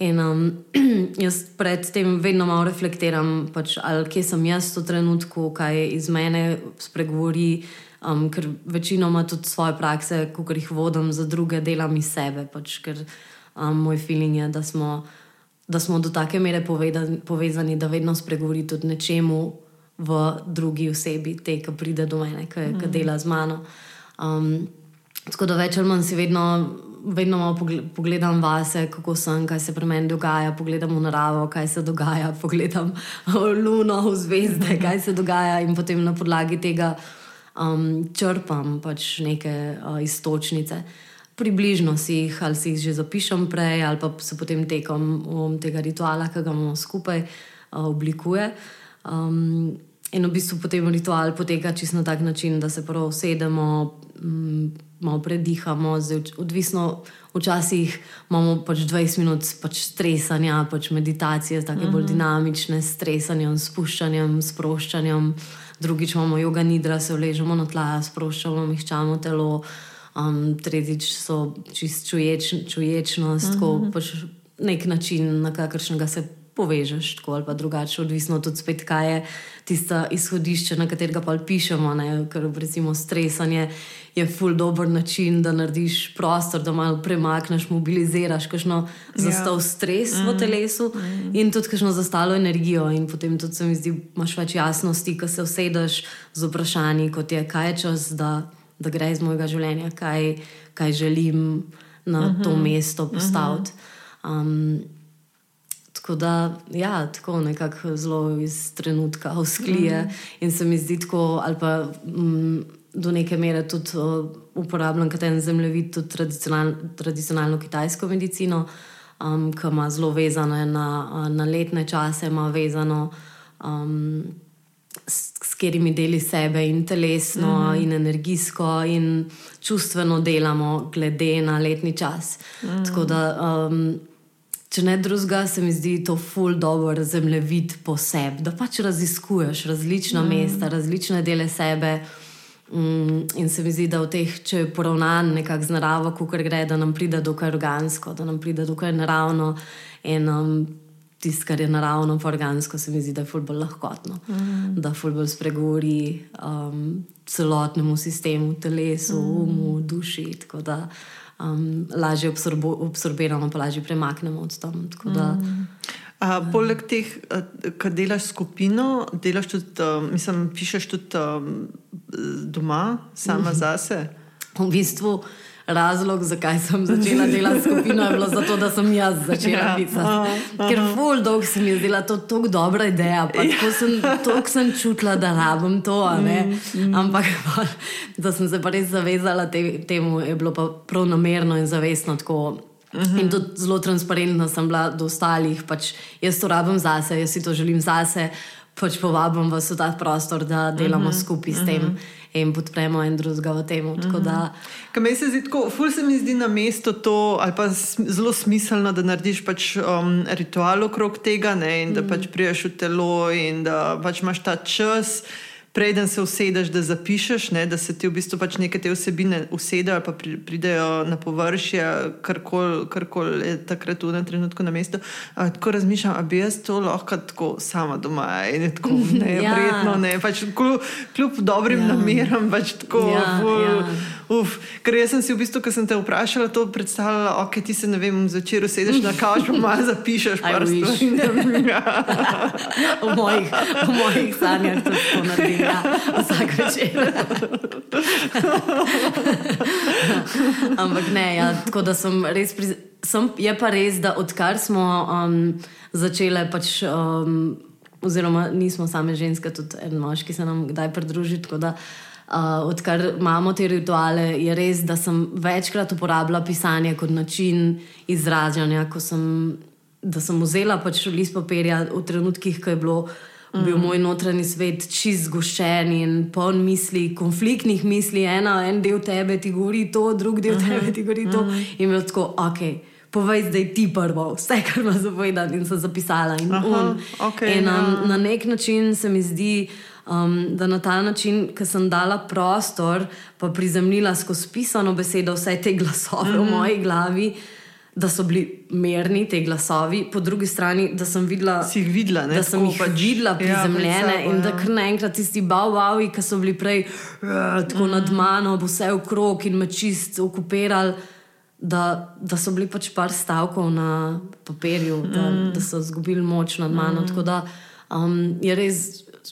In um, jaz predtem vedno malo reflektiram, pač, ali kje sem jaz v trenutku, kaj iz mene spregovori, um, ker večinoma tudi svoje prakse, ko jih vodim za druge, delam iz sebe. Pač, ker um, moj feeling je, da smo, da smo do take mere povedani, povezani, da vedno spregovori tudi nečemu v drugi osebi, te, ki pride do mene, ki, mm. dela z mano. Um, tako da več ali manj si vedno. Vedno pogledam vase, kako sem, kaj se pri meni dogaja, pogledam v naravo, kaj se dogaja, pogledam v luno, v zvezde, kaj se dogaja, in potem na podlagi tega um, črpam pač neke uh, istočnice. Približno si jih, ali si jih že zapišem prej, ali pa se potem tekom um, tega rituala, ki ga imamo skupaj, uh, oblikuje. Um, in v bistvu potem ritual poteka čisto na tak način, da se prav usedemo. Um, malo predihamo, zdaj, odvisno, včasih imamo pač 20 minut pač stresanja, pač meditacije, tako uh -huh. bolj mhm. dinamične, stresanjem, spuščanjem, sproščanjem. Drugič imamo yoga nidra, se vležemo na tla, sproščamo, mihčamo telo. Um, tretjič so čist čuječ, čuječnost, uh -huh. tako mhm. pač nek način, na kakršnega se povežeš, tako ali pa drugače, odvisno tudi spet, kaj je tisto izhodišče, na katerega pa pišemo. Ne? Ker recimo stresanje je ful dobr način, da narediš prostor, da malo premakneš, mobiliziraš kakšno zastav ja. stres mm. v telesu mm. in tudi kakšno zastalo energijo. In potem tudi se mi zdi, imaš več jasnosti, ko se usedeš z vprašanji, kot je, kaj je čas, da, da gre iz mojega življenja, kaj, kaj želim na mm -hmm. to mesto postaviti. Mm -hmm. um, Tako da, ja, tako nekako zelo iz trenutka usklije. Mm. In se mi zdi tako, ali pa m, mm, do neke mere tudi uh, uporabljam kot en zemljevid, tudi tradicional, tradicionalno kitajsko medicino, um, ki ima zelo vezano na, na letne čase, ima vezano. Um, S, s katerimi deli sebe, in telesno, mm -hmm. in energijsko, in čustveno delamo, glede na letni čas. Mm -hmm. Tako da um, če ne drugega, se mi zdi to ful dobro zemljevid po sebi, da pač raziskuješ različna mm. mesta, različne dele sebe. Mm, in se mi zdi, da v teh, če je poravnan nekako z naravo, kako gre, da nam pride dokaj organsko, da nam pride dokaj naravno. In um, tisto, kar je naravno, pa organsko, se mi zdi, da je fulbol lahkotno, mm. da fulbol spregovori um, celotnemu sistemu, telesu, mm. umu, duši. Tako da um, lažje absorbiramo, pa lažje premaknemo od tam. Da, mm. A, poleg teh, ki delaš skupino, delaš tudi, mislim, pišeš tudi um, doma, sama mm. zase. V bistvu. Razlog, zakaj sem začela delati skupino, je bilo zato, da sem jaz začela ja, pisati. Ker ful dolg se mi je zdela to tako dobra ideja. Tako sem, sem čutila, da rabim to. Mm, mm. Ampak da sem se pa res zavezala te, temu, je bilo pa prav namerno in zavestno tako. -hmm. In tudi zelo transparentna sem bila do ostalih. Pač jaz to rabim zase, jaz si to želim zase. Pač povabim vas v ta prostor, da delamo mm -hmm. skupaj s tem. Mm -hmm in podpremo en drugega v tem. Mm -hmm. Kaj se zdi tako, ful se mi zdi na mestu to, ali pa zelo smiselno, da narediš pač um, ritual okrog tega ne, in da mhm. pač priješ v telo in da pač imaš ta čas preden se usedeš, da zapišeš, ne, da se ti v bistvu pač neke te vsebine usedejo ali pa pridejo na površje, kar koli je takrat v enem trenutku na mestu. A, tako razmišljam, ali bi jaz to lahko tako sama doma in tako neprijetno, ja. ne, pač kljub, kljub dobrim ja. nameram, pač tako. Ja, ful, ja. Uf, ker jaz sem si v bistvu, ko sem te vprašala, to predstavljala, ok, ti se ne vem, zvečer usedeš na kavč, pa zapišeš. v mojih, mojih sanjah to naredim ja, vsak večer. Ampak ne, ja, tako da sem res. Pri, sem, je pa res, da odkar smo um, začele, pač, um, oziroma nismo same ženske, tudi en moški se nam kdaj pridruži. Uh, odkar imamo te rituale, je res, da sem večkrat uporabljala pisanje kot način izražanja. Sem, da sem vzela pač list papirja v trenutkih, ko je bilo mm. bil moj notranji svet čist zgoščen in poln misli, konfliktnih misli. Ena, en del tebe ti govori to, drug del mm -hmm. tebe ti govori to. Mm -hmm. In je tako, ok, povej zdaj ti prvo, vse, kar ima zapovedati, in sem zapisala. In, Aha, un, okej, in um, ja. na nek način se mi zdi, um, da na ta način, ki sem dala prostor, pa prizemljila skozi pisano besedo vse te glasove mm -hmm. v Mhm. moji glavi. Da so bili mirni ti glasovi, po drugi strani, da sem videla, Si jih videla, ne? da sem Tako jih pač- videla ja, prizemljene pred sabo, in da ja. kar naenkrat tisti bavvavi, ki so bili prej uh, tako mm. nad mano, vse v krog in me čist okupirali, da, da so bili pač par stavkov na papirju, da, mm. da so izgubili moč nad mano. Mm. Tako da um, je res.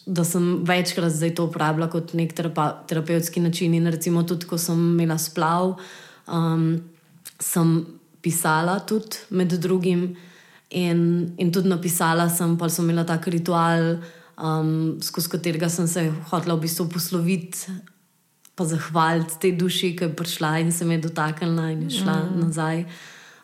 Da sem večkrat zdaj to uporabljala kot nek terapa, terapevtski način, in recimo tudi, ko sem imela splav, um, sem pisala tudi med drugim, in, in tudi napisala sem, pa sem imela tak ritual, um, skozi katerega sem se hotela v bistvu posloviti, pa zahvaliti tej duši, ki je prišla in se me je dotaknila in je šla mm. nazaj.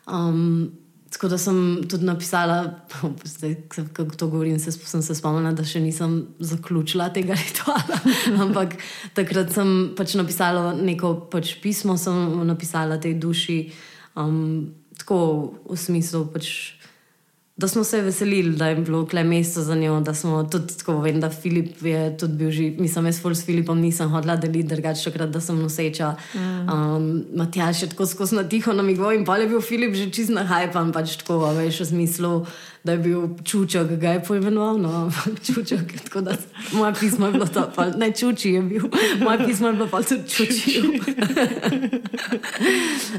Um, tako da sem tudi napisala, zdaj, ko to govorim, se, sem se spomnila, da še nisem zaključila tega rituala. Ampak takrat sem pač napisala neko pač pismo, sem napisala tej duši, um, tako v smislu. Pač, Da smo se veselili, da je bilo kle mesto za njo, da smo tudi tako. Vem, da Filip je tudi bil že, mislim, jaz s Filipom nisem hodila deliti, drugače takrat, da sem noseča. Mm. Um, Matjaš je tako skozi na tiho namigoval in pa je bil Filip že čist na hajpan, pač tako, veš, v smislu, da je bil čuček, ga je poimenoval, no, čuček. Tako da moje pismo je bilo to, pa, ne čuči je bil, moje pismo je bilo pa tudi čučil.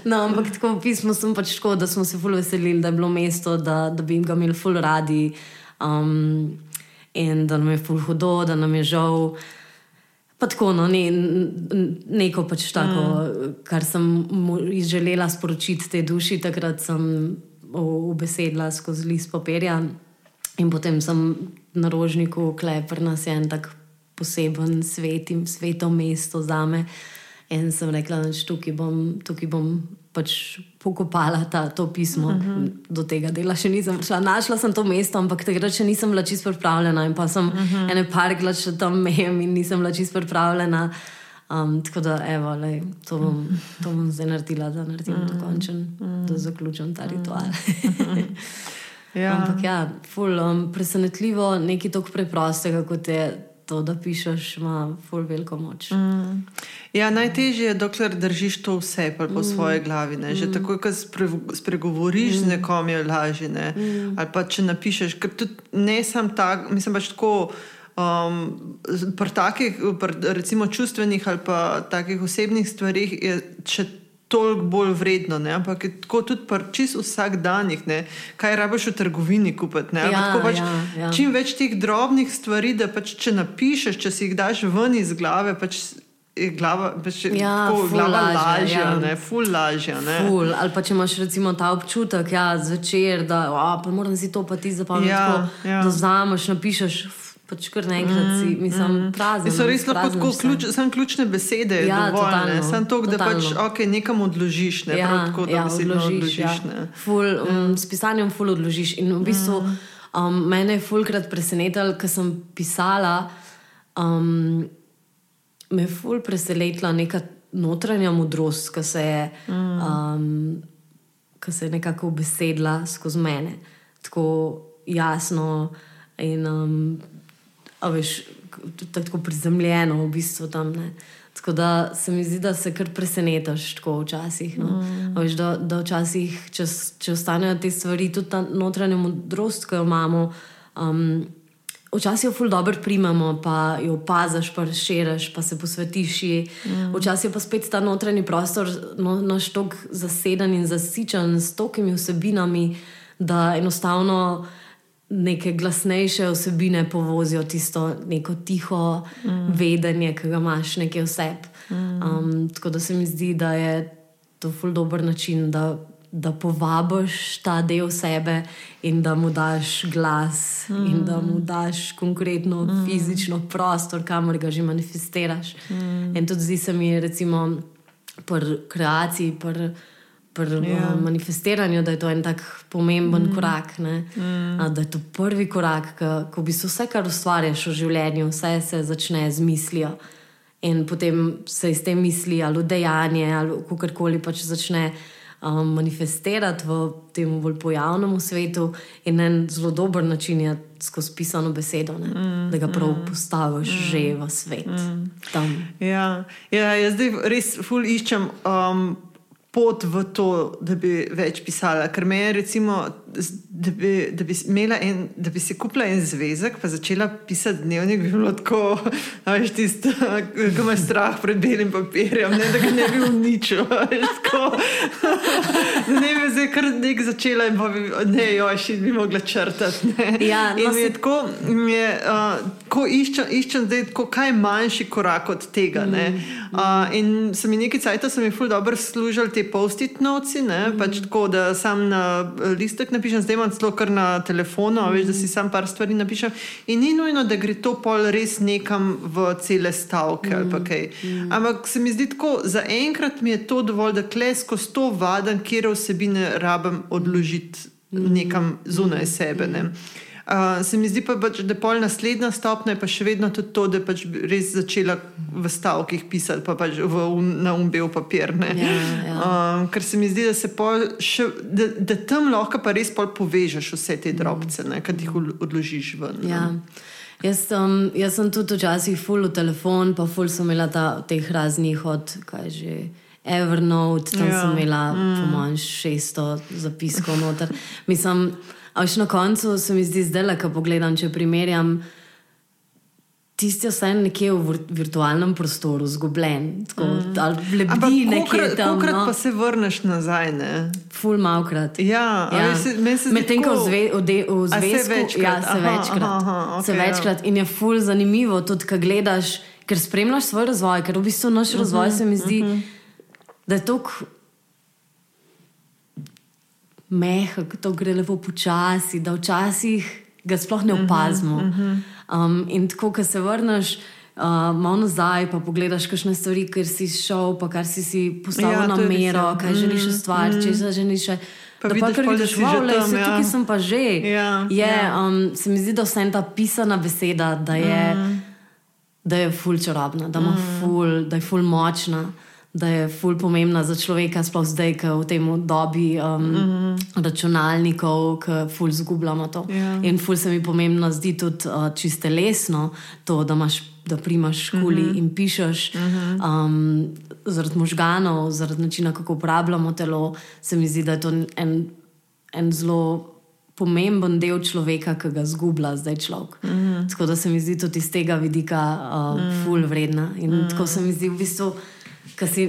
no, ampak tako pismo sem pač tako, da smo se ful veselili, da je bilo mesto, da, da bi ga imeli ful radi um, in da nam je ful hudo, da nam je žal. Pa tako, no, ne, neko pač tako, mm. kar sem želela sporočiti tej duši, takrat sem ubesedila skozi list papirja in potem sem na rožniku, klepr nas je en tak poseben svet in sveto mesto za me. In sem rekla, da tukaj bom, tukaj bom pač pokopala ta, to pismo. Uh -huh. Do tega dela še nisem prišla. Našla sem to mesto, ampak takrat še nisem bila čisto pripravljena. In pa sem uh -huh. ene parkrat še tam mejem in nisem bila čisto pripravljena. Um, tako da, evo, lej, to, bom, to bom zdaj naredila, da naredim -huh. dokončen, da zaključim ta ritual. Ja. Ampak ja, ful, um, presenetljivo, nekaj tako preprostega, kot je to, da pišeš, ima ful veliko moč. Mm. Ja, najtežje je, dokler držiš to vse po mm. svoji glavi. Ne? Že mm. takoj, ko spre, spregovoriš mm. z nekom, je lažje. Ne? Mm. Ali pa če napišeš, ker tudi ne sam tak, mislim pač tako. Um, pri takih, pri, recimo, čustvenih ali pa takih osebnih stvarih je še toliko bolj vredno, ne? ampak tako tudi čist vsak ne? kaj rabiš v trgovini kupiti. ne, Ja, tako pač ja, ja. Čim več teh drobnih stvari, da pač, če napišeš, če si jih daš ven iz glave, pač glava, pač Ja, tako, ful glava lažja, ja. ne, ful lažja. Ne? Ful, ali pa če imaš recimo ta občutek, ja, zvečer, da pa moram si to pa ti zapomniti, Ja, ja, ja. da vzameš, napišeš, f, pač kar naenkrat si, mislim, prazen. So res lahko tako ključ, samo ključne besede, Ja, ja, dovolj, ne, totalno, samo to, da pač totalno. okay, nekam odložiš, ne, prav tako, da ja, odložiš. odložiš. Ja. ne. Ful, um, s pisanjem ful odložiš. In v bistvu um, mene je fulkrat presenetilo, ker sem pisala, um, me je ful presenetila neka notranja modrost, ki se je. Um, Ki se je nekako ubesedila skozi mene, tako jasno in um, a veš, tako, prizemljeno, v bistvu tam. Ne. Tako da se mi zdi, da se kar presenetiš tako včasih. No. Mm. Veš, da, da včasih, če, če ostanejo te stvari, tudi ta notranja modrost, ki jo imamo. Um, Včasih jo ful dobro primamo, pa jo opaziš, pa razširiš, pa se posvetiš ji. Mm. Včasih pa spet ta notranji prostor no, naš tok zaseden in zasičen s tokimi vsebinami, da enostavno neke glasnejše vsebine povozijo tisto neko tiho mm. vedenje, ki ga imaš nekje vseb. Mm. Um, tako da se mi zdi, da je to ful dober način, da, da povabiš ta del sebe in da mu daš glas, mm. in da mu daš konkretno mm. fizično prostor, kamor ga že manifestiraš. Mm. In tudi zdi se mi, recimo, pri kreaciji, pri. Pri Ja. yeah. manifestiranju, da je to en tak pomemben mm. korak, mm. A, da je to prvi korak, ko, ko bi se vse, kar ustvarjaš v življenju, vse se začne z mislijo. In potem se iz te misli ali v dejanje ali kako koli pač začne um, manifestirati v tem bolj pojavnem svetu, in en zelo dober način je skozi pisano besedo, mm, da ga prav mm, postaviš mm, že v svet. Mm. Ja, ja, jaz zdaj res ful iščem. Um, pot v to, da bi več pisala. Ker me je, recimo, da bi, da bi, en, da bi si kupila en zvezek, pa začela pisati dnevnik, bi bilo tako, veš tisto, ki imaš strah pred belim papirjem, ne, da ga ne bi uničil. Ne bi zdaj kar nek začela in bi, ne, još, in bi mogla črtati. Ja, no, in mi je tako, mi je, uh, ko iščem, iščem zdaj, tako, kaj je manjši korak od tega. Mm, uh, in sem mi nekaj cajta, sem mi ful dobro služil te post-it noci, mm -hmm. pač tako, da sam na listek napišem, zdaj imam celo kar na telefonu, mm -hmm. veš, da si sam par stvari napišem. In ni nujno, da gre to pol res nekam v cele stavke mm -hmm. ali kaj. Mm -hmm. Ampak se mi zdi tako, za enkrat mi je to dovolj, da klesko s to vaden, kjer vsebine rabim odložiti mm -hmm. nekam zunaj sebe. Ne. Mm -hmm. Uh, se mi zdi pa, pač, da je pol naslednja stopnja, pa še vedno tudi to, da je pač res začela v stavkih pisati, pa pač v, na umbel papir. Ja, ja. uh, ker se mi zdi, da, še, da, da tam lahko pa res povežeš vse te drobce, ki jih odložiš ven. Ja. Jaz, um, jaz sem tudi včasih full v telefon, pa full sem imela ta, teh raznih od, kaj že. Evernote, tam ja. sem imela, mm. po manj, 600 zapiskov noter. Mislim, Až na koncu se mi zdi zdaj, ko pogledam, če primerjam. Tisti so nekje v virtualnem prostoru, zgubljen, tako mm. lebdi nekje tam. Ampak, no. pa se vrneš nazaj, ne? Ful malkrat. Ja, ja. Medtem ko v zvezdu, se večkrat. Ja, se aha, večkrat. Aha, aha, okay, se večkrat. Ja. In je ful zanimivo, tudi ko gledaš, ker spremljaš svoj razvoj, ker v bistvu naš uh -huh, razvoj se mi zdi, uh mhm. -huh. da je to mehak, to gre lepo počasi, da včasih ga sploh ne mhm, opazimo. Uh -huh, uh -huh. um, in tako, ko se vrneš. Uh, malo nazaj, pa pogledaš, kakšne stvari, ker si šel, pa kar si, si postavil ja, na mero, ja. kaj mm, želiš ustvariti, mm. če se želiš. Pa da vidiš, da vidiš, wow, le, tam, ja. tukaj sem pa že. Ja, je, ja. Um, se mi zdi, da vse ta pisana beseda, da je, mm. da je ful čarobna, da, mm. ful, da je ful močna da je ful pomembna za človeka, sploh zdaj, ko v tem dobi um, mm -hmm. računalnikov, ki ful zgubljamo to. Yeah. Ja. In ful se mi pomembno zdi tudi uh, čiste lesno, to, da imaš. Da primaš kuli mm -hmm. in pišeš, mm -hmm. um, zaradi možganov, zaradi načina, kako uporabljamo telo, se mi zdi, da je to en, en zelo pomemben del človeka, ki ga zgublja zdaj človek. Mm -hmm. Tako da se mi zdi tudi iz tega vidika uh, mm -hmm. ful vredna. In mm -hmm. tako se mi zdi v bistvu ki si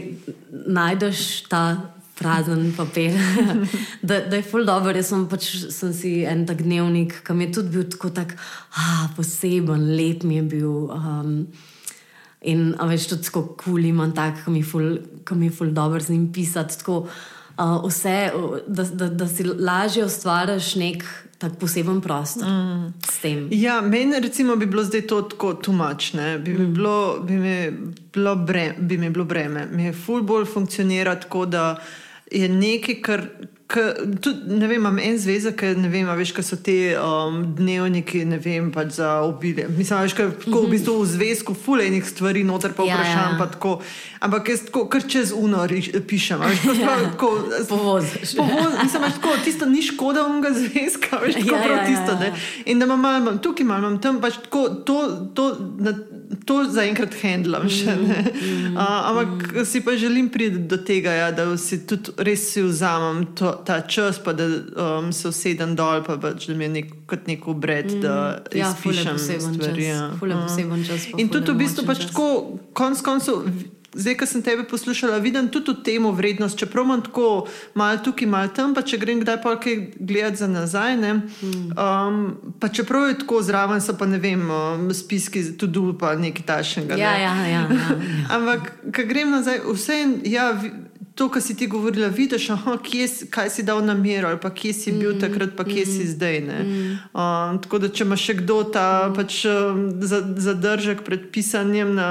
najdeš ta prazen papir, da, da je ful dobro. Jaz sem, pač, sem si en tak dnevnik, ki mi je tudi bil tako tak, ah, poseben, lep mi je bil. Um, in več tudi tako kul imam tak, ki mi je ful dobro z njim pisati. Tako, uh, vse, da, da, da si lažje ustvariš nek tak poseben prostor mm. s tem. Ja, meni recimo bi bilo zdaj to tako tumačne, bi, mm. bi, bi, bi mi bilo breme. Mi je ful bolj funkcionira tako, da je nekaj, kar, Tudi, ne vem, imam en zvezek, ne vem, veš, kaj so te um, dnevniki, ne vem, pač za obilje. Mislim, veš, kaj, tako, v bistvu v zvezku fulejnih stvari, noter pa vprašam, ja, ja. pa Ampak jaz tako, kar čez uno riš, pišem, veš, tako, ja, tako, povoziš. Povoz, mislim, veš, tako, tisto ni škoda unga zvezka, veš, tako ja, prav ja, tisto, ja, ja. In da imam imam tukaj imam tam, pač tako, to, to, na, to zaenkrat handlam še. Mm, mm, uh, ampak mm. si pa želim priti do tega, ja, da si tudi res si vzamem to ta čas, pa da um, se usedem dol, pa pač, da mi je nek, kot nek obred, mm. da ja, izpišem stvari. Ja. Uh. In tudi v bistvu pač tako, konc koncev. Zdaj, ko sem tebe poslušala, vidim tudi v tem vrednost, čeprav imam tako malo tukaj, malo tam, pa če grem kdaj pa kaj gledati za nazaj. Mm. Um, pa čeprav je tako zraven, so pa ne vem, um, spiski tudi pa nekaj tašnega. Ja, ne? ja, ja, ja, ja. Ampak, ko grem nazaj, vse je. Ja, to, kar si ti govorila, vidiš, aha, kje, kaj si dal na mero, ali pa kje si bil mm, takrat, pa kje mm, si zdaj. Mm. Uh, tako da, če ima še kdo ta mm. pač, um, zadržek pred pisanjem na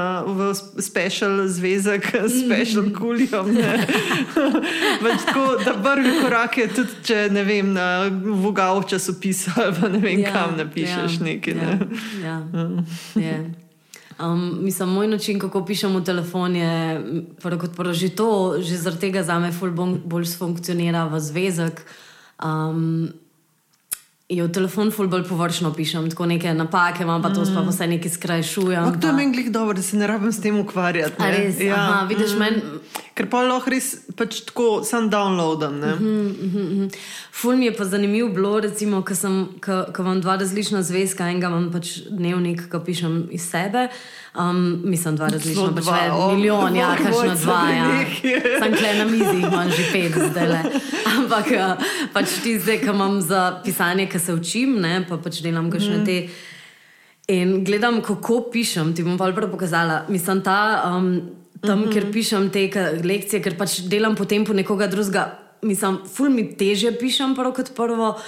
special zvezek, mm. special kulijom, pač tako, da prvi korak je tudi, če ne vem, na vogal časopisu ali pa ne vem, ja, kam napišeš ja, nekaj. Ne? Ja, ja. Um, mislim, moj način, kako pišem v telefon, je prvo kot prvo že to, že zaradi tega za me ful bolj, bolj funkcionira v zvezek. Um, v telefon ful bolj površno pišem, tako neke napake imam, pa to mm. pa vse nekaj skrajšujem. Ampak to je meni glih dobro, da se ne rabim s tem ukvarjati. A res, ja. aha, vidiš, Mm. meni Ker pa lahko res pač tako sam downloadam. Ne? Mhm. Ful mi je pa zanimivo bilo, recimo, ko sem- ko imam dva različna zvezka, enega imam pač dnevnik, ki pišem iz sebe. Um, mislim, dva različna, pač dva, o, milijon, ja, kakšno moj, dva. Ja. Sem kle na mizi, imam že pet zdaj le. Ampak eh, pač ti zdaj, ki imam za pisanje, ki se učim, ne, pa pač delam kakšne Mhm. te. In gledam, kako pišem, ti bom pa prvo pokazala. Mislim, ta, um, tam, mm -hmm. kjer pišem te lekcije, ker pač delam potem po nekoga drugega. Mislim, ful mi teže pišem, prvo kot prvo.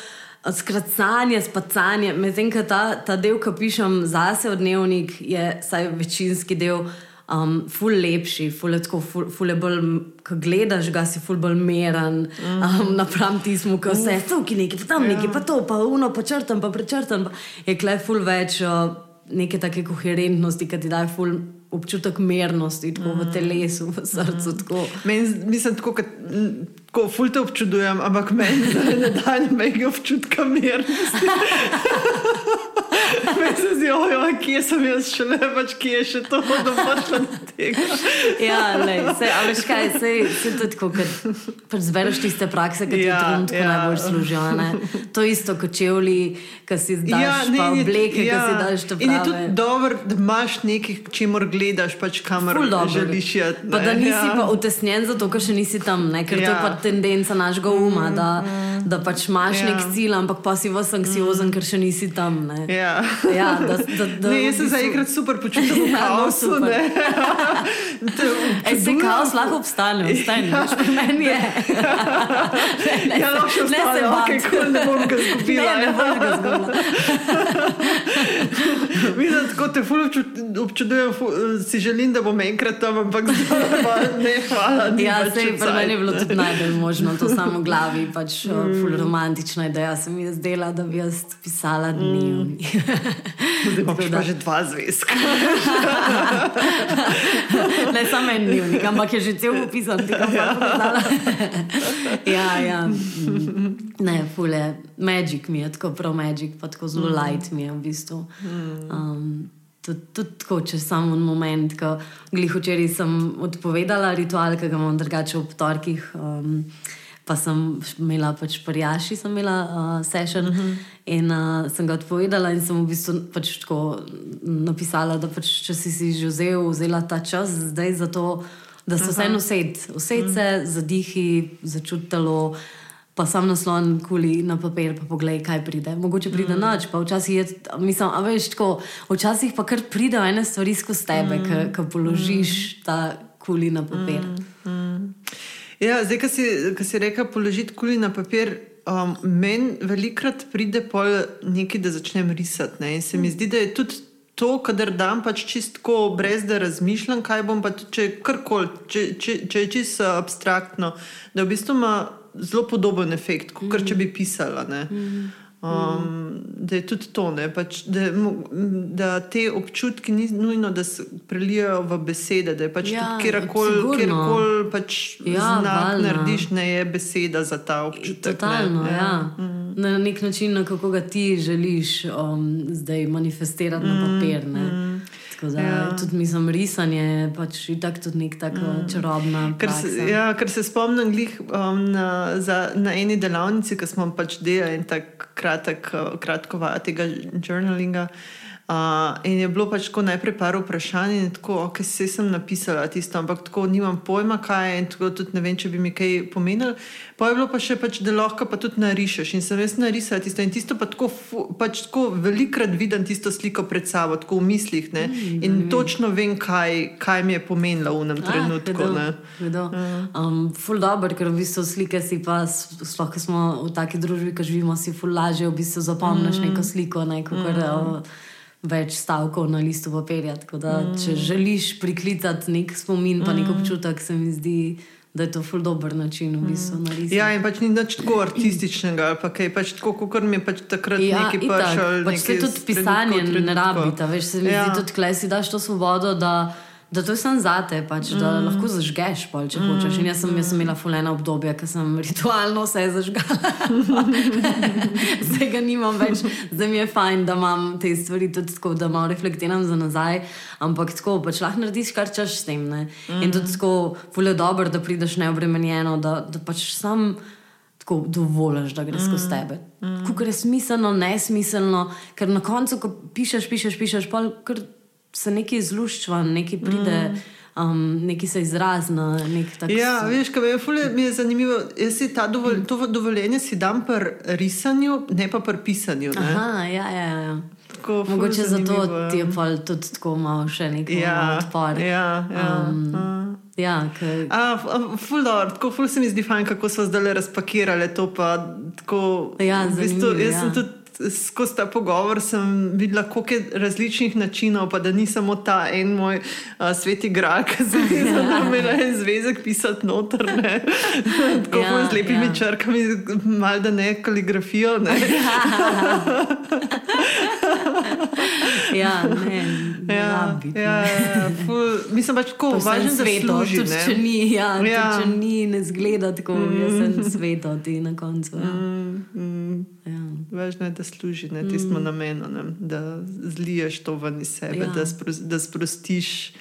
Skracanje, spacanje, medtem ko ta, ta del, ki pišem zase v dnevnik, je vsaj večinski del, um, ful lepši, ful je tako, ful, ful je bolj, ko gledaš ga, si ful bolj meren, um, napram tismu, ko vse je tukaj neki, pa tam neki, pa to, pa uno, pa črtam, pa prečrtam. Pa je klej ful več uh, neke take koherentnosti, ki ti daje ful občutek mernosti, tako v telesu, v srcu. Tako. Meni, mislim, tako, kot, m, tako ful te občudujem, ampak meni zdaj ne da nobenega občutka mirnosti. Meni se zdi, ojoj, kje sem jaz šele, pač kje je še to, da prišla do tega. Ja, lej, sej, a veš kaj, sej, sej to je tako, pač zbereš tiste prakse, ki ti Ja, v trenutku ja. najbolj služijo. Ne? To isto kot čevlji, ki si daš ja, ne, pa je- obleke, ja. ki si daš te In je tudi dobro, da imaš nekaj, čemor gledaš, pač kamor želiš iti. Pa ne. da nisi ja. pa utesnjen zato, ker še nisi tam, ne? ker ja. to je pa tendenca našega uma, da, da pač imaš ja. Ja. nek cilj, ampak pa si vas anksiozen, ker še nisi tam. Ne? Ja. Ja, da, da, da, Ne, jaz se zaenkrat super počutim v Ja, no, kaosu. Te Ej, se kaos lahko obstane, ostane, ja. pri meni je. Ne, ne, Ja, lahko še ostane, bati. ok, cool, ne bom ga izgubila, Ne, ne ja. boš ga izgubila. Vidim, tako te ful obču- občudujem, ful, si želim, da bom enkrat tam, ampak zdaj pa ne, hvala. Ja, sej, pri meni je bilo tudi najbolj možno, to samo v glavi, pač mm. ful romantična ideja se mi je zdela, da bi jaz pisala dnevnik. Zdaj imaš Tako pa da- že dva zvezka. ne samo en dnevnik, ampak je že cel popisan, tega pa ja. pokazala. ja, ja. mm. Ne, fule, magic mi je, tako prav magic, pa tako zelo light mi je v bistvu. Um, Tudi tud tako, če samo en moment, ko glih včeraj sem odpovedala ritual, ki ga imam drugače ob torkih. Um, pa sem imela pač prijaši, sem imela uh, session uh -huh. in uh, sem ga odpovedala in sem v bistvu pač tako napisala, da pač, če si si že vzel, vzela ta čas zdaj za to, da se vseeno used, used se, zadihi, začutilo. Pa sam naslon kuli na papir, pa poglej, kaj pride. Mogoče pride mm. noč, pa včasih je, mislim, a veš, tako, včasih pa kar pride ene stvari skozi tebe, mm. ki položiš mm. ta kuli na papir. Mm. Ja, zdaj, ko si, ko si rekel, položiti kuli na papir, um, meni velikrat pride pol nekaj, da začnem risati. Ne? In se mi zdi, da je tudi to, kadar dam pač čistko, brez da razmišljam, kaj bom pa, tudi, če je karkoli, če, če, če je čisto abstraktno, da v bistvu ima zelo podoben efekt, kot če bi pisala. Ne? Um, da je tudi to, ne, pač, da, da te občutki ni nujno, da se prelijajo v besede, da je pač Ja, kjerkoli, pač Ja, ja, znak valjda. narediš, ne je beseda za ta občutek. Totalno, ne, ja. Na nek način, na kako ga ti želiš um, zdaj manifestirati mm, na papir. Mm, Tako da ja. tudi mislim, risanje pač je pač tudi nek tako mm. čarobna. Ker se, ja, ker se spomnim glih, um, na, za, na eni delavnici, ki smo pač delali en tak kratek, uh, kratko vajo tega journalinga. Uh, in je bilo pač tako najprej par vprašanj, in tako, ok, se sem napisala tisto, ampak tako nimam pojma, kaj je, in tako tudi ne vem, če bi mi kaj pomenilo. Pa je bilo pa še, pač, da lahko pa tudi narišeš. In sem res narisala tisto, in tisto pa tako, pač tako velikrat vidim tisto sliko pred sabo, tako v mislih. Ne? In točno vem, kaj, kaj mi je pomenilo v enem trenutku. ne. Vedo. Um, ful dobro, ker v bistvu slike si pa, sploh ko smo v taki družbi, ki živimo, si ful lažje v bistvu zapomniš mm. neko sliko, ne, kot mm. Več stavkov na listu papirja. Tako da, mm. če želiš priklicati nek spomin, pa nek občutek, se mi zdi da je to ful dober način v bistvu narisati. Ja, in pač ni nič tako artističnega, ali pa kaj pač tako, kot mi je pač takrat Ja, neki prišel. pač se tudi pisanje ne rabita, veš, se mi ja. zdi tudi, klej si daš to svobodo, da, da to je samo zate, pač, da mm. lahko zažgeš, pol, če mm. hočeš. In jaz sem, jaz sem imela fulena obdobja, ko sem ritualno vse zažgala. zdaj ga nimam več, zdaj mi je fajn, da imam te stvari tudi tako, da malo reflektiram za nazaj. Ampak tako, pač lahko narediš, kar češ s tem. Ne? Mm. In tudi tako, fulje dobro, da prideš neobremenjeno, da, da pač sam. Tako dovoliš, da gre mm. skozi tebe. Mm. Kako je smiselno, nesmiselno, ker na koncu, ko pišeš, pišeš, pišeš, pa se nekaj izluščva, nekaj pride, mm. um, nekaj se izrazna. Nek tak Ja, veš, kaj je, ful je, mi je zanimivo. Jaz si ta dovol, to dovoljenje si dam pri risanju, ne pa pri pisanju. Ne? Aha, ja, ja, ja. Tako, ful Mogoče zato zanimivo, ja. ti je pa tudi tako malo še nekaj Ja, odpor. ja, ja. Um, ja, ker- A, a, ful, dobro, tako ful se mi zdi fajn, kako so zdaj razpakirali to. Pa, tako, Ja, v bistvu, zanimivo, jaz sem ja. tudi skozi ta pogovor sem videla, koliko je različnih načinov, pa da ni samo ta en moj a, sveti gral, ki sem jih imela en zvezek pisati noter. Ne. Tako Ja, z lepimi ja. črkami, malo da ne kaligrafijo. Ne. ja, ne, ne Ja, rabi. ja, ja, ful, mislim pač tako, važno, da služi. tudi če ni, ja, Ja. ja. Tudi, če ni, ne zgleda tako, mm. jaz sem sveto ti na koncu. Ja. Mm, mm. Ja. Važno je, da služi ne, tistemu mm. namenu, ne, da zliješ to ven iz sebe, Ja. ja. da, spro, da sprostiš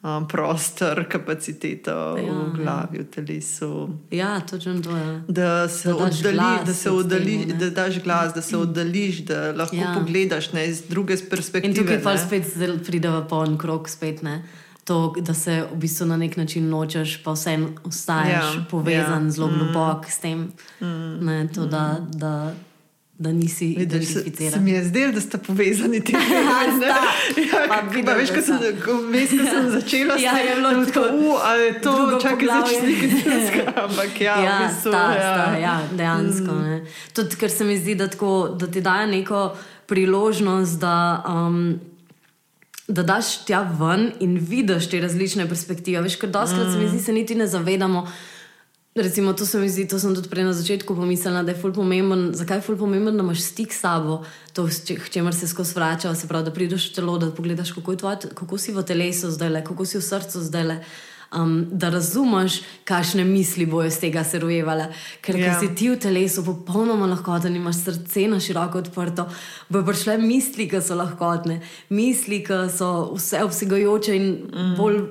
um, prostor, kapaciteto ja, Ja, v glavi, v telesu. ja, točno to je. Da se Da oddališ, da, se tudi oddali, temu, da daš glas, da se oddališ, da lahko Ja. ja. pogledaš ne, iz druge In perspektive. tukaj pa spet zelo pride v poln krok, spet ne. To, da se v bistvu na nek način nočeš, pa vseeno ostaješ Ja, povezan ja. zelo globoko s tem. Ne, to, da, da, da nisi Vidiš, se, se identificiran. mi je zdelo, da sta povezani ti dve. Ja, sta. Ja, Pa veš, da ko sem, ko, veš, ko sem začela s Ja, tem, je bilo tako, ali je to, čakaj, zdaj poglavje. češ nekaj ampak ja, ja, v bistvu, sta, ja. sta, ja, dejansko. Mm. Tudi ker se mi zdi, da, tako, da ti daje neko priložnost, da, um, da daš tja ven in vidiš te različne perspektive. Veš, ker doskrat mm. se mi zdi, se niti ne zavedamo. Recimo, to se mi zdi, to sem tudi prej na začetku pomislila, da je ful pomemben. Zakaj je ful pomemben, da imaš stik s sabo, to, k čemer se skozi vrača, se pravi, da prideš v telo, da pogledaš, kako, je tvoje, kako si v telesu zdaj le, kako si v srcu zdaj le. Um, da razumeš, kakšne misli bojo iz tega se rojevale. Ker yeah. Ja. si ti v telesu popolnoma lahkoten, imaš srce na široko odprto, bojo prišle misli, ki so lahkotne, misli, ki so vse obsegajoče in mm. bolj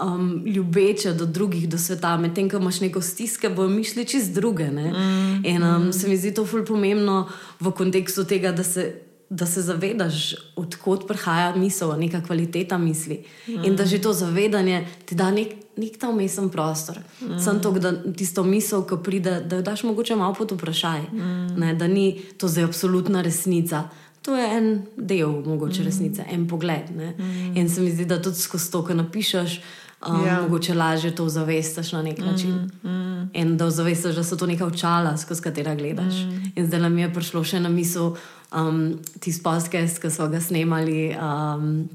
um, ljubeče do drugih, do sveta, medtem ko imaš neko stiske, bojo mišli čist druge. Mm, in um, se mi zdi to ful pomembno v kontekstu tega, da se. Da se zavedaš, odkot prihaja misel, neka kvaliteta misli. Mm. In da že to zavedanje ti da nek, nek ta umesen prostor. Mm. Sam to, da tisto misel, ki pride, da jo daš mogoče malo pod vprašaj. Mm. Ne, da ni to zdaj absolutna resnica. To je en del mogoče mm. resnice, en pogled. Mm. In se mi zdi, da tudi skozi to, kar napišeš, um, Ja. mogoče lažje to zavestaš na nek način. Mm. Mm. In da zavestaš, da so to neka očala, skozi katera gledaš. Mm. In zdaj nam je prišlo še na misel um, tisti podcast, ki smo ga snemali. Um,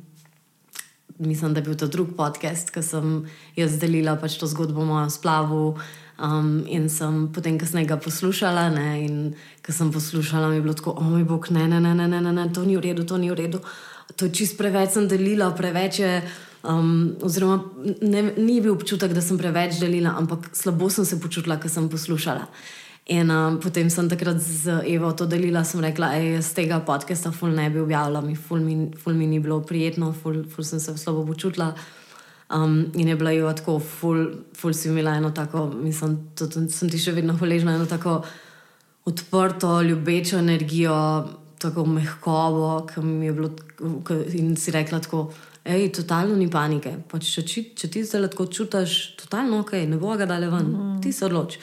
Mislim, da je bil to drugi podcast, ki sem jaz delila pač to zgodbo o mojem splavu. Um, in sem potem kasneje ga poslušala. Ne, in ko sem poslušala, mi je bilo tako, o moj bog, ne, ne, ne, ne, ne, ne, ne, to ni v redu, to ni v redu. To je čist preveč sem delila, preveč je. Um, oziroma, ne, ni bil občutek, da sem preveč delila, ampak slabo sem se počutila, ko sem poslušala. In um, potem sem takrat z Evo to delila, sem rekla, da jaz tega podcasta ful ne bi objavila, mi ful, mi ful mi ni bilo prijetno, ful, ful sem se slabo počutila. Um, in je bila jo tako, ful, ful si imela eno tako, mislim, tudi sem ti še vedno hvaležna, eno tako odprto, ljubečo energijo, tako mehkobo, ki mi je bilo, ke, in si rekla tako. Ej, totalno ni panike. Pač, če, či- če ti zdaj tako čutiš, totalno ok, ne bo ga dale ven, mm. ti se odloči.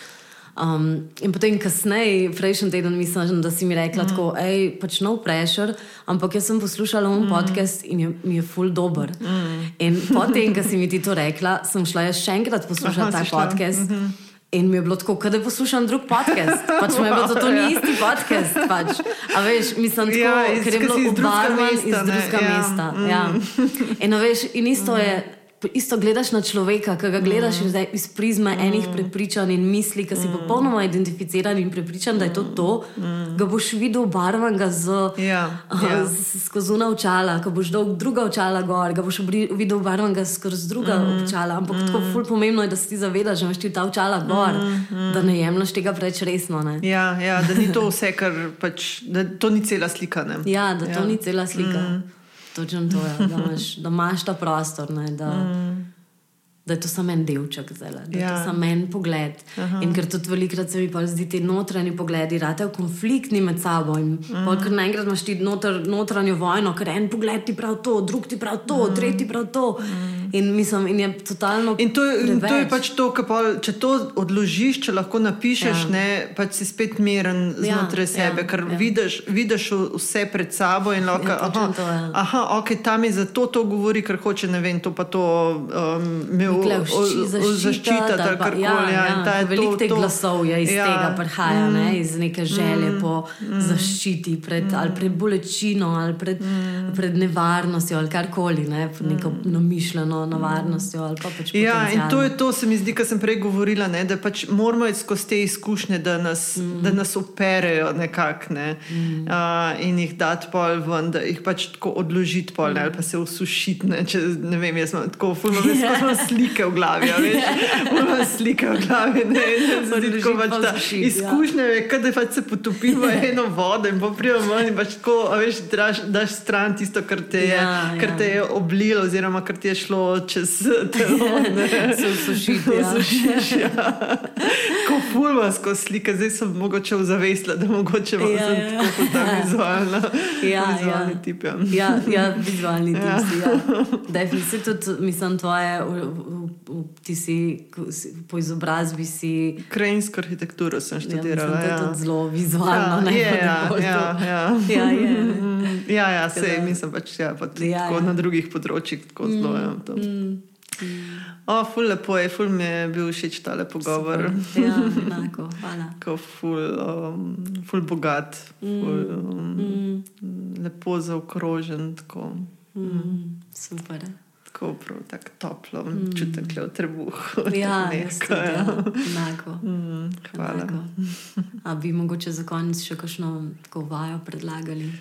Um, in potem, kasneje, prejšnji teden, mislim, da si mi rekla, mm. tako, hej, pač no pressure, ampak jaz sem poslušala un mm. podcast in je, mi je full dober. Mm. In potem, ko si mi ti to rekla, sem šla jaz še enkrat poslušati Aha, ta si šla. podcast. Mm -hmm. In mi je bilo tako, da poslušam drug podcast. Pač je bilo to, to ni isti podcast. Pač. A veš, mislim, tako, Ja, iz- ker je bilo si iz drugega obarvan mesta, ja, mesta. mm. Ja. In, veš, in isto je isto gledaš na človeka, ki ga gledaš mm. iz, iz prizme mm. enih prepričanj in misli, ki si mm. popolnoma identificiran in prepričan, da je to to, mm. ga boš videl barvanega z, ja, ja. skozi una očala, ko boš dal druga očala gor, ga boš videl barvanega skozi druga mm. očala. Ampak mm. tako ful pomembno je, da si ti zavedaš, da imaš ti ta očala gor, mm. Mm. da ne jemliš tega preveč resno. Ja, ja, da ni to vse, kar pač, da to ni cela slika. Ne? Ja, da to ja. ni cela slika. Mm. Točno to je, da imaš, da imaš ta prostor. Ne, da, mm. Da je to samo en delček, zdaj, da ja. je to ja. samo en pogled. Aha. In ker tudi velikrat se mi pa zdi, ti notranji pogledi ratejo konfliktni med sabo. In mm. ker naenkrat imaš ti notr, notranjo vojno, ker en pogled ti prav to, drug ti prav to, mm. tretji prav to. Mm. In, mislim, in je totalno. In to, in to je pač to, pol, če to odložiš, če lahko napišeš, ja. ne, pač si spet miren ja, znotraj ja, sebe, ja, ker ja. Vidiš, vidiš vse pred sabo. Lahko, ja, aha, to, ja. aha, ok, tam je zato to govori, ker hoče ne vem, to pa to um, me zaščita. Ja, ja, ja, Veliko teh glasov je iz ja, tega prihaja, mm, ne, iz neke želje mm, po mm, zaščiti pred, mm, ali pred bolečino, ali pred, mm, pred nevarnostjo, ali karkoli, ne, neko mm. namišljeno na varnostjo. Pač ja, in to je to, se mi zdi, kar sem prej govorila, ne, da pač moramo iti skozi te izkušnje, da nas, mm. da nas operejo nekako ne, mm. uh, in jih dati pol ven, da jih pač tako odložiti pol, mm. ne, ali pa se usušiti. Ne, če, ne vem, jaz sem tako fulno, da yeah. imam slike v glavi. Imam slike v glavi. Ne, ne, tako, pač ta izkušnja je, ja. da pač se potopimo v eno vodo in poprijemo in pač tako, veš, daš, daš stran tisto, kar te je, ja, kar ja. te je oblilo oziroma kar ti je šlo čez telo. Se usušiti. Ja. ja. Ko fulma skozi slike, zdaj sem mogoče ozavestila, da mogoče vam ja, ja. tako ta vizualna. Ja, vizualni ja. tip. Ja, ja, ja vizualni tip. Ja. Si, ja. Definitivno tudi, mislim, tvoje, ti si po izobrazbi si. Krajinsko arhitekturo sem študirala. Ja, ja. Zelo vizualno. Ja, je, ja, ja, ja. ja, je. ja, ja, sej, mislim pač, ja, pa ja, ja. na drugih področjih tako zelo. Ja, Mm. O, ful lepo je, ful mi je bil všeč tale pogovor. Ja, enako, hvala. Ko ful, um, ful bogat, ful, mm. um, mm. lepo zaokrožen. Tako. Mm. Super. Tako prav, tako toplo, mm. čutim le v trebuhu. Ja, nekaj, ja. enako. Mm, hvala. Enako. A bi mogoče za konec še kakšno vajo predlagali?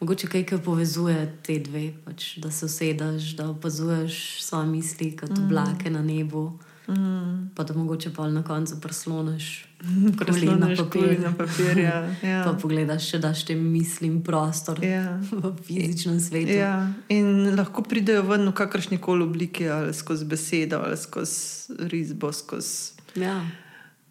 Mogoče kaj, ki povezuje te dve, pač, da se usedeš, da opazuješ svoje misli kot mm. oblake na nebu. Mm. Pa da mogoče pa na koncu presloniš na papir. Na papir ja. Ja. Pa pogledaš, če daš tem mislim prostor ja. v fizičnem svetu. Ja. In lahko pridejo ven v kakršni koli obliki, ali skozi besedo, ali skozi risbo. Skozi... Ja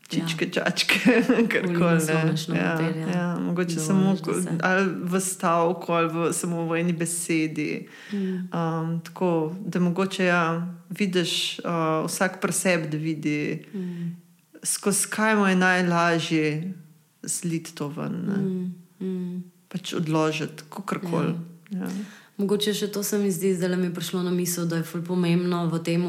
čičke, ja. čačke, kar koli. Ja, ja. ja, mogoče Dovolj, samo ali v stavku, ali v, samo v eni besedi. Mm. Um, tako da mogoče ja, vidiš uh, vsak preseb, da vidi, mm. skozi kaj mu je najlažje zliti to ven. Mm. Mm. Pač odložiti, kako koli. Ja. Ja. Mogoče še to se mi zdi, da mi je prišlo na misel, da je pomembno v tem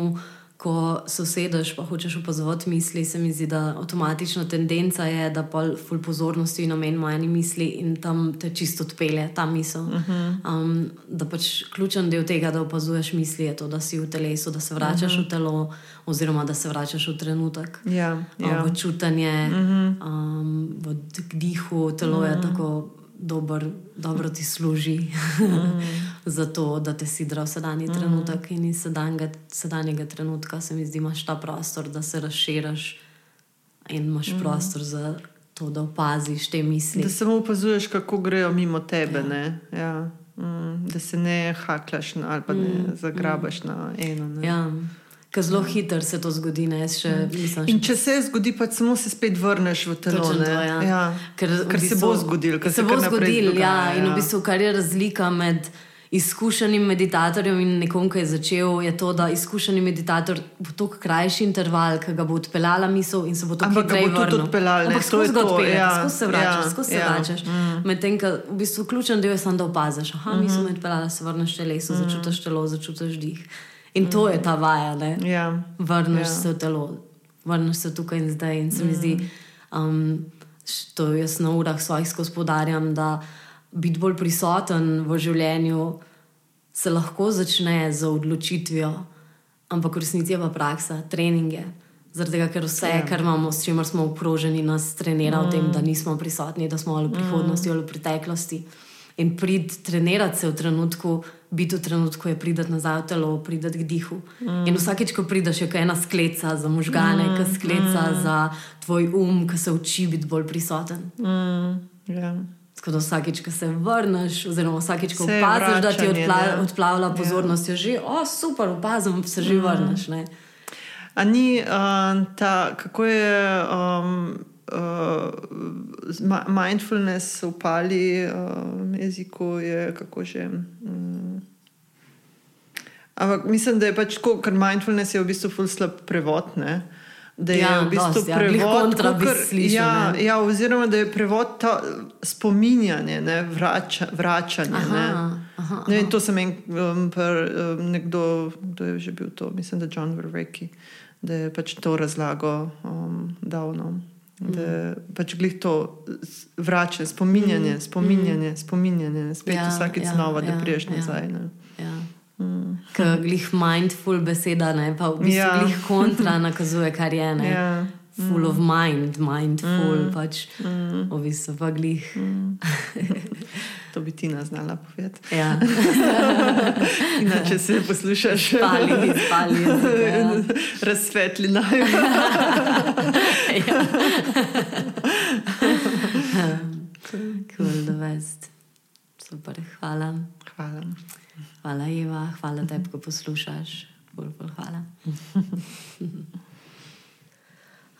ko se usedeš, pa hočeš opazovati misli, se mi zdi, da avtomatično tendenca je, da pa ful pozornosti namenimo eni misli in tam te čisto odpelje ta misel. Uh mhm. -huh. um, da pač ključen del tega, da opazuješ misli, je to, da si v telesu, da se vračaš uh -huh. v telo, oziroma da se vračaš v trenutek. Ja, ja. V čutanje, uh mhm. -huh. um, v dihu, telo uh -huh. je mhm. tako dober, dobro ti služi mm. za to, da te sidra v sedanji mm. trenutek in iz sedanjega, sedanjega trenutka se mi zdi, imaš ta prostor, da se razširiš in imaš mm. prostor za to, da opaziš te misli. Da samo opazuješ, kako grejo mimo tebe. Ja. Ja. Mm. Da se ne haklaš ali pa ne mm. zagrabaš mm. na eno. Ne. Ja. Ker zelo hitro se to zgodi. Ne, še, mislim, in če se zgodi, pa samo se spet vrneš v telo. To, ja. Ja. Ker, ker bistvu, se bo zgodil. Se, se bo zgodil, ja. In v bistvu, kar je razlika med izkušenim meditatorjem in nekom, ki je začel, je to, da izkušeni meditator bo to krajši interval, ki ga bo odpeljala misel in se bo to hitreje vrnil. Ampak tudi odpeljala, ne skozi to odpeljati, ja. skozi se vračaš, ja. skozi se ja. vračaš. Mm. Medtem, ko v bistvu ključen del je samo, da opaziš, aha, mm -hmm. misel me odpeljala, se vrneš telesu, mm. začutiš telo, začutiš dih. In to je ta vaja, da ja. vrneš ja. se v telo, vrneš se tukaj in zdaj. In se mi zdi, um, to jaz na urah svojih gospodarjam, da biti bolj prisoten v življenju se lahko začne z odločitvijo, ampak v resnici je pa praksa, trening je. Zaradi tega, ker vse, ja. kar imamo, s čimer smo obkroženi, nas trenira mm. v tem, da nismo prisotni, da smo ali v prihodnosti mm. ali v preteklosti. In prid trenirati se v trenutku, biti v trenutku, je pridati nazaj v telo, pridati k dihu. Mm. In vsakeč, ko prideš, je ena skleca za možgane, mm. skleca mm. za tvoj um, ki se uči biti bolj prisoten. Mm. Yeah. Tako da vsakeč, ko se vrneš, oziroma vsakeč, ko opaziš, da ti odpla, odplavlja ja. pozornost, je že, o, super, opazim, se že mm. vrneš. Ne? A ni uh, ta, kako je um, uh, mindfulness v pali uh, jeziku, je kako že. Um, ampak mislim, da je pač tako, ker mindfulness je v bistvu full slab prevod. Ne? da je ja, v bistvu dost, ja, prevod ja, kukr, slišal, ja, ja, oziroma da je prevod ta spominjanje, ne, vrača, vračanje. Aha, ne. Aha, aha. Ne, to sem en, um, pr, um, nekdo, kdo je že bil to, mislim, da je John Verveki, da je pač to razlago um, davno. Da mm. pač glih to vračanje, spominjanje, mm. spominjanje, mm. spominjanje, spet ja, vsakeč ja, znova, ja, da priješ ja, nazaj. Ja. Mm. Glih mindful beseda, ne, pa v bistvu ja. glih kontra nakazuje, kar je. Ne. Ja. Full mm. of mind, mindful, mm. pač mm. v bistvu pa glih. Mm. To bi ti nas znala povedati. Ja. Če se poslušaš, spali, spali. Ja. Razsvetli naj. ja. cool, the best. Super, hvala. Hvala. Hvala, Eva, hvala tebi, ko poslušaš. Ful, ful, hvala.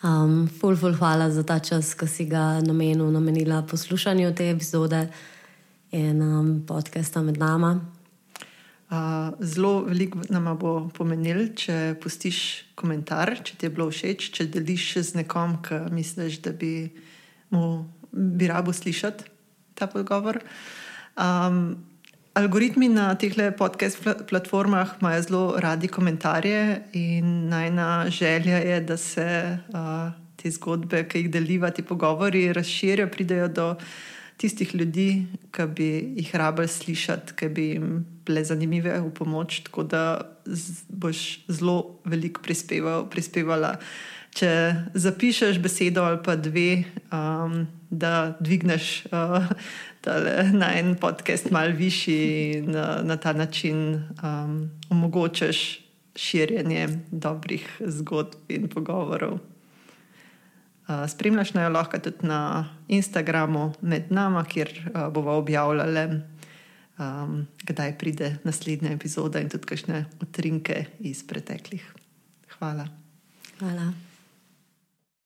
Um, ful, ful, hvala za ta čas, ki si ga namenil, namenila poslušanju te epizode in um, podcasta med nama. Uh, zelo veliko nam bo pomenil, če pustiš komentar, če ti je bilo všeč, če deliš z nekom, ki misliš, da bi mu bi rabo slišati ta pogovor. Um, Algoritmi na teh podcast platformah imajo zelo radi komentarje, in najna želja je, da se uh, te zgodbe, ki jih deliva, ti pogovori razširijo, pridejo do tistih ljudi, ki bi jih rabili slišati, ki bi jim bile zanimive v pomoč. Tako da boš zelo veliko prispeval, prispevala. Če zapišeš besedo ali pa dve, um, da dvigneš. Uh, na en podcast malo višji na, na ta način um, omogočaš širjenje dobrih zgodb in pogovorov. Uh, spremljaš naj lahko tudi na Instagramu med nami, kjer uh, bomo objavljali, um, kdaj pride naslednja epizoda in tudi kakšne utrinke iz preteklih. Hvala. Hvala.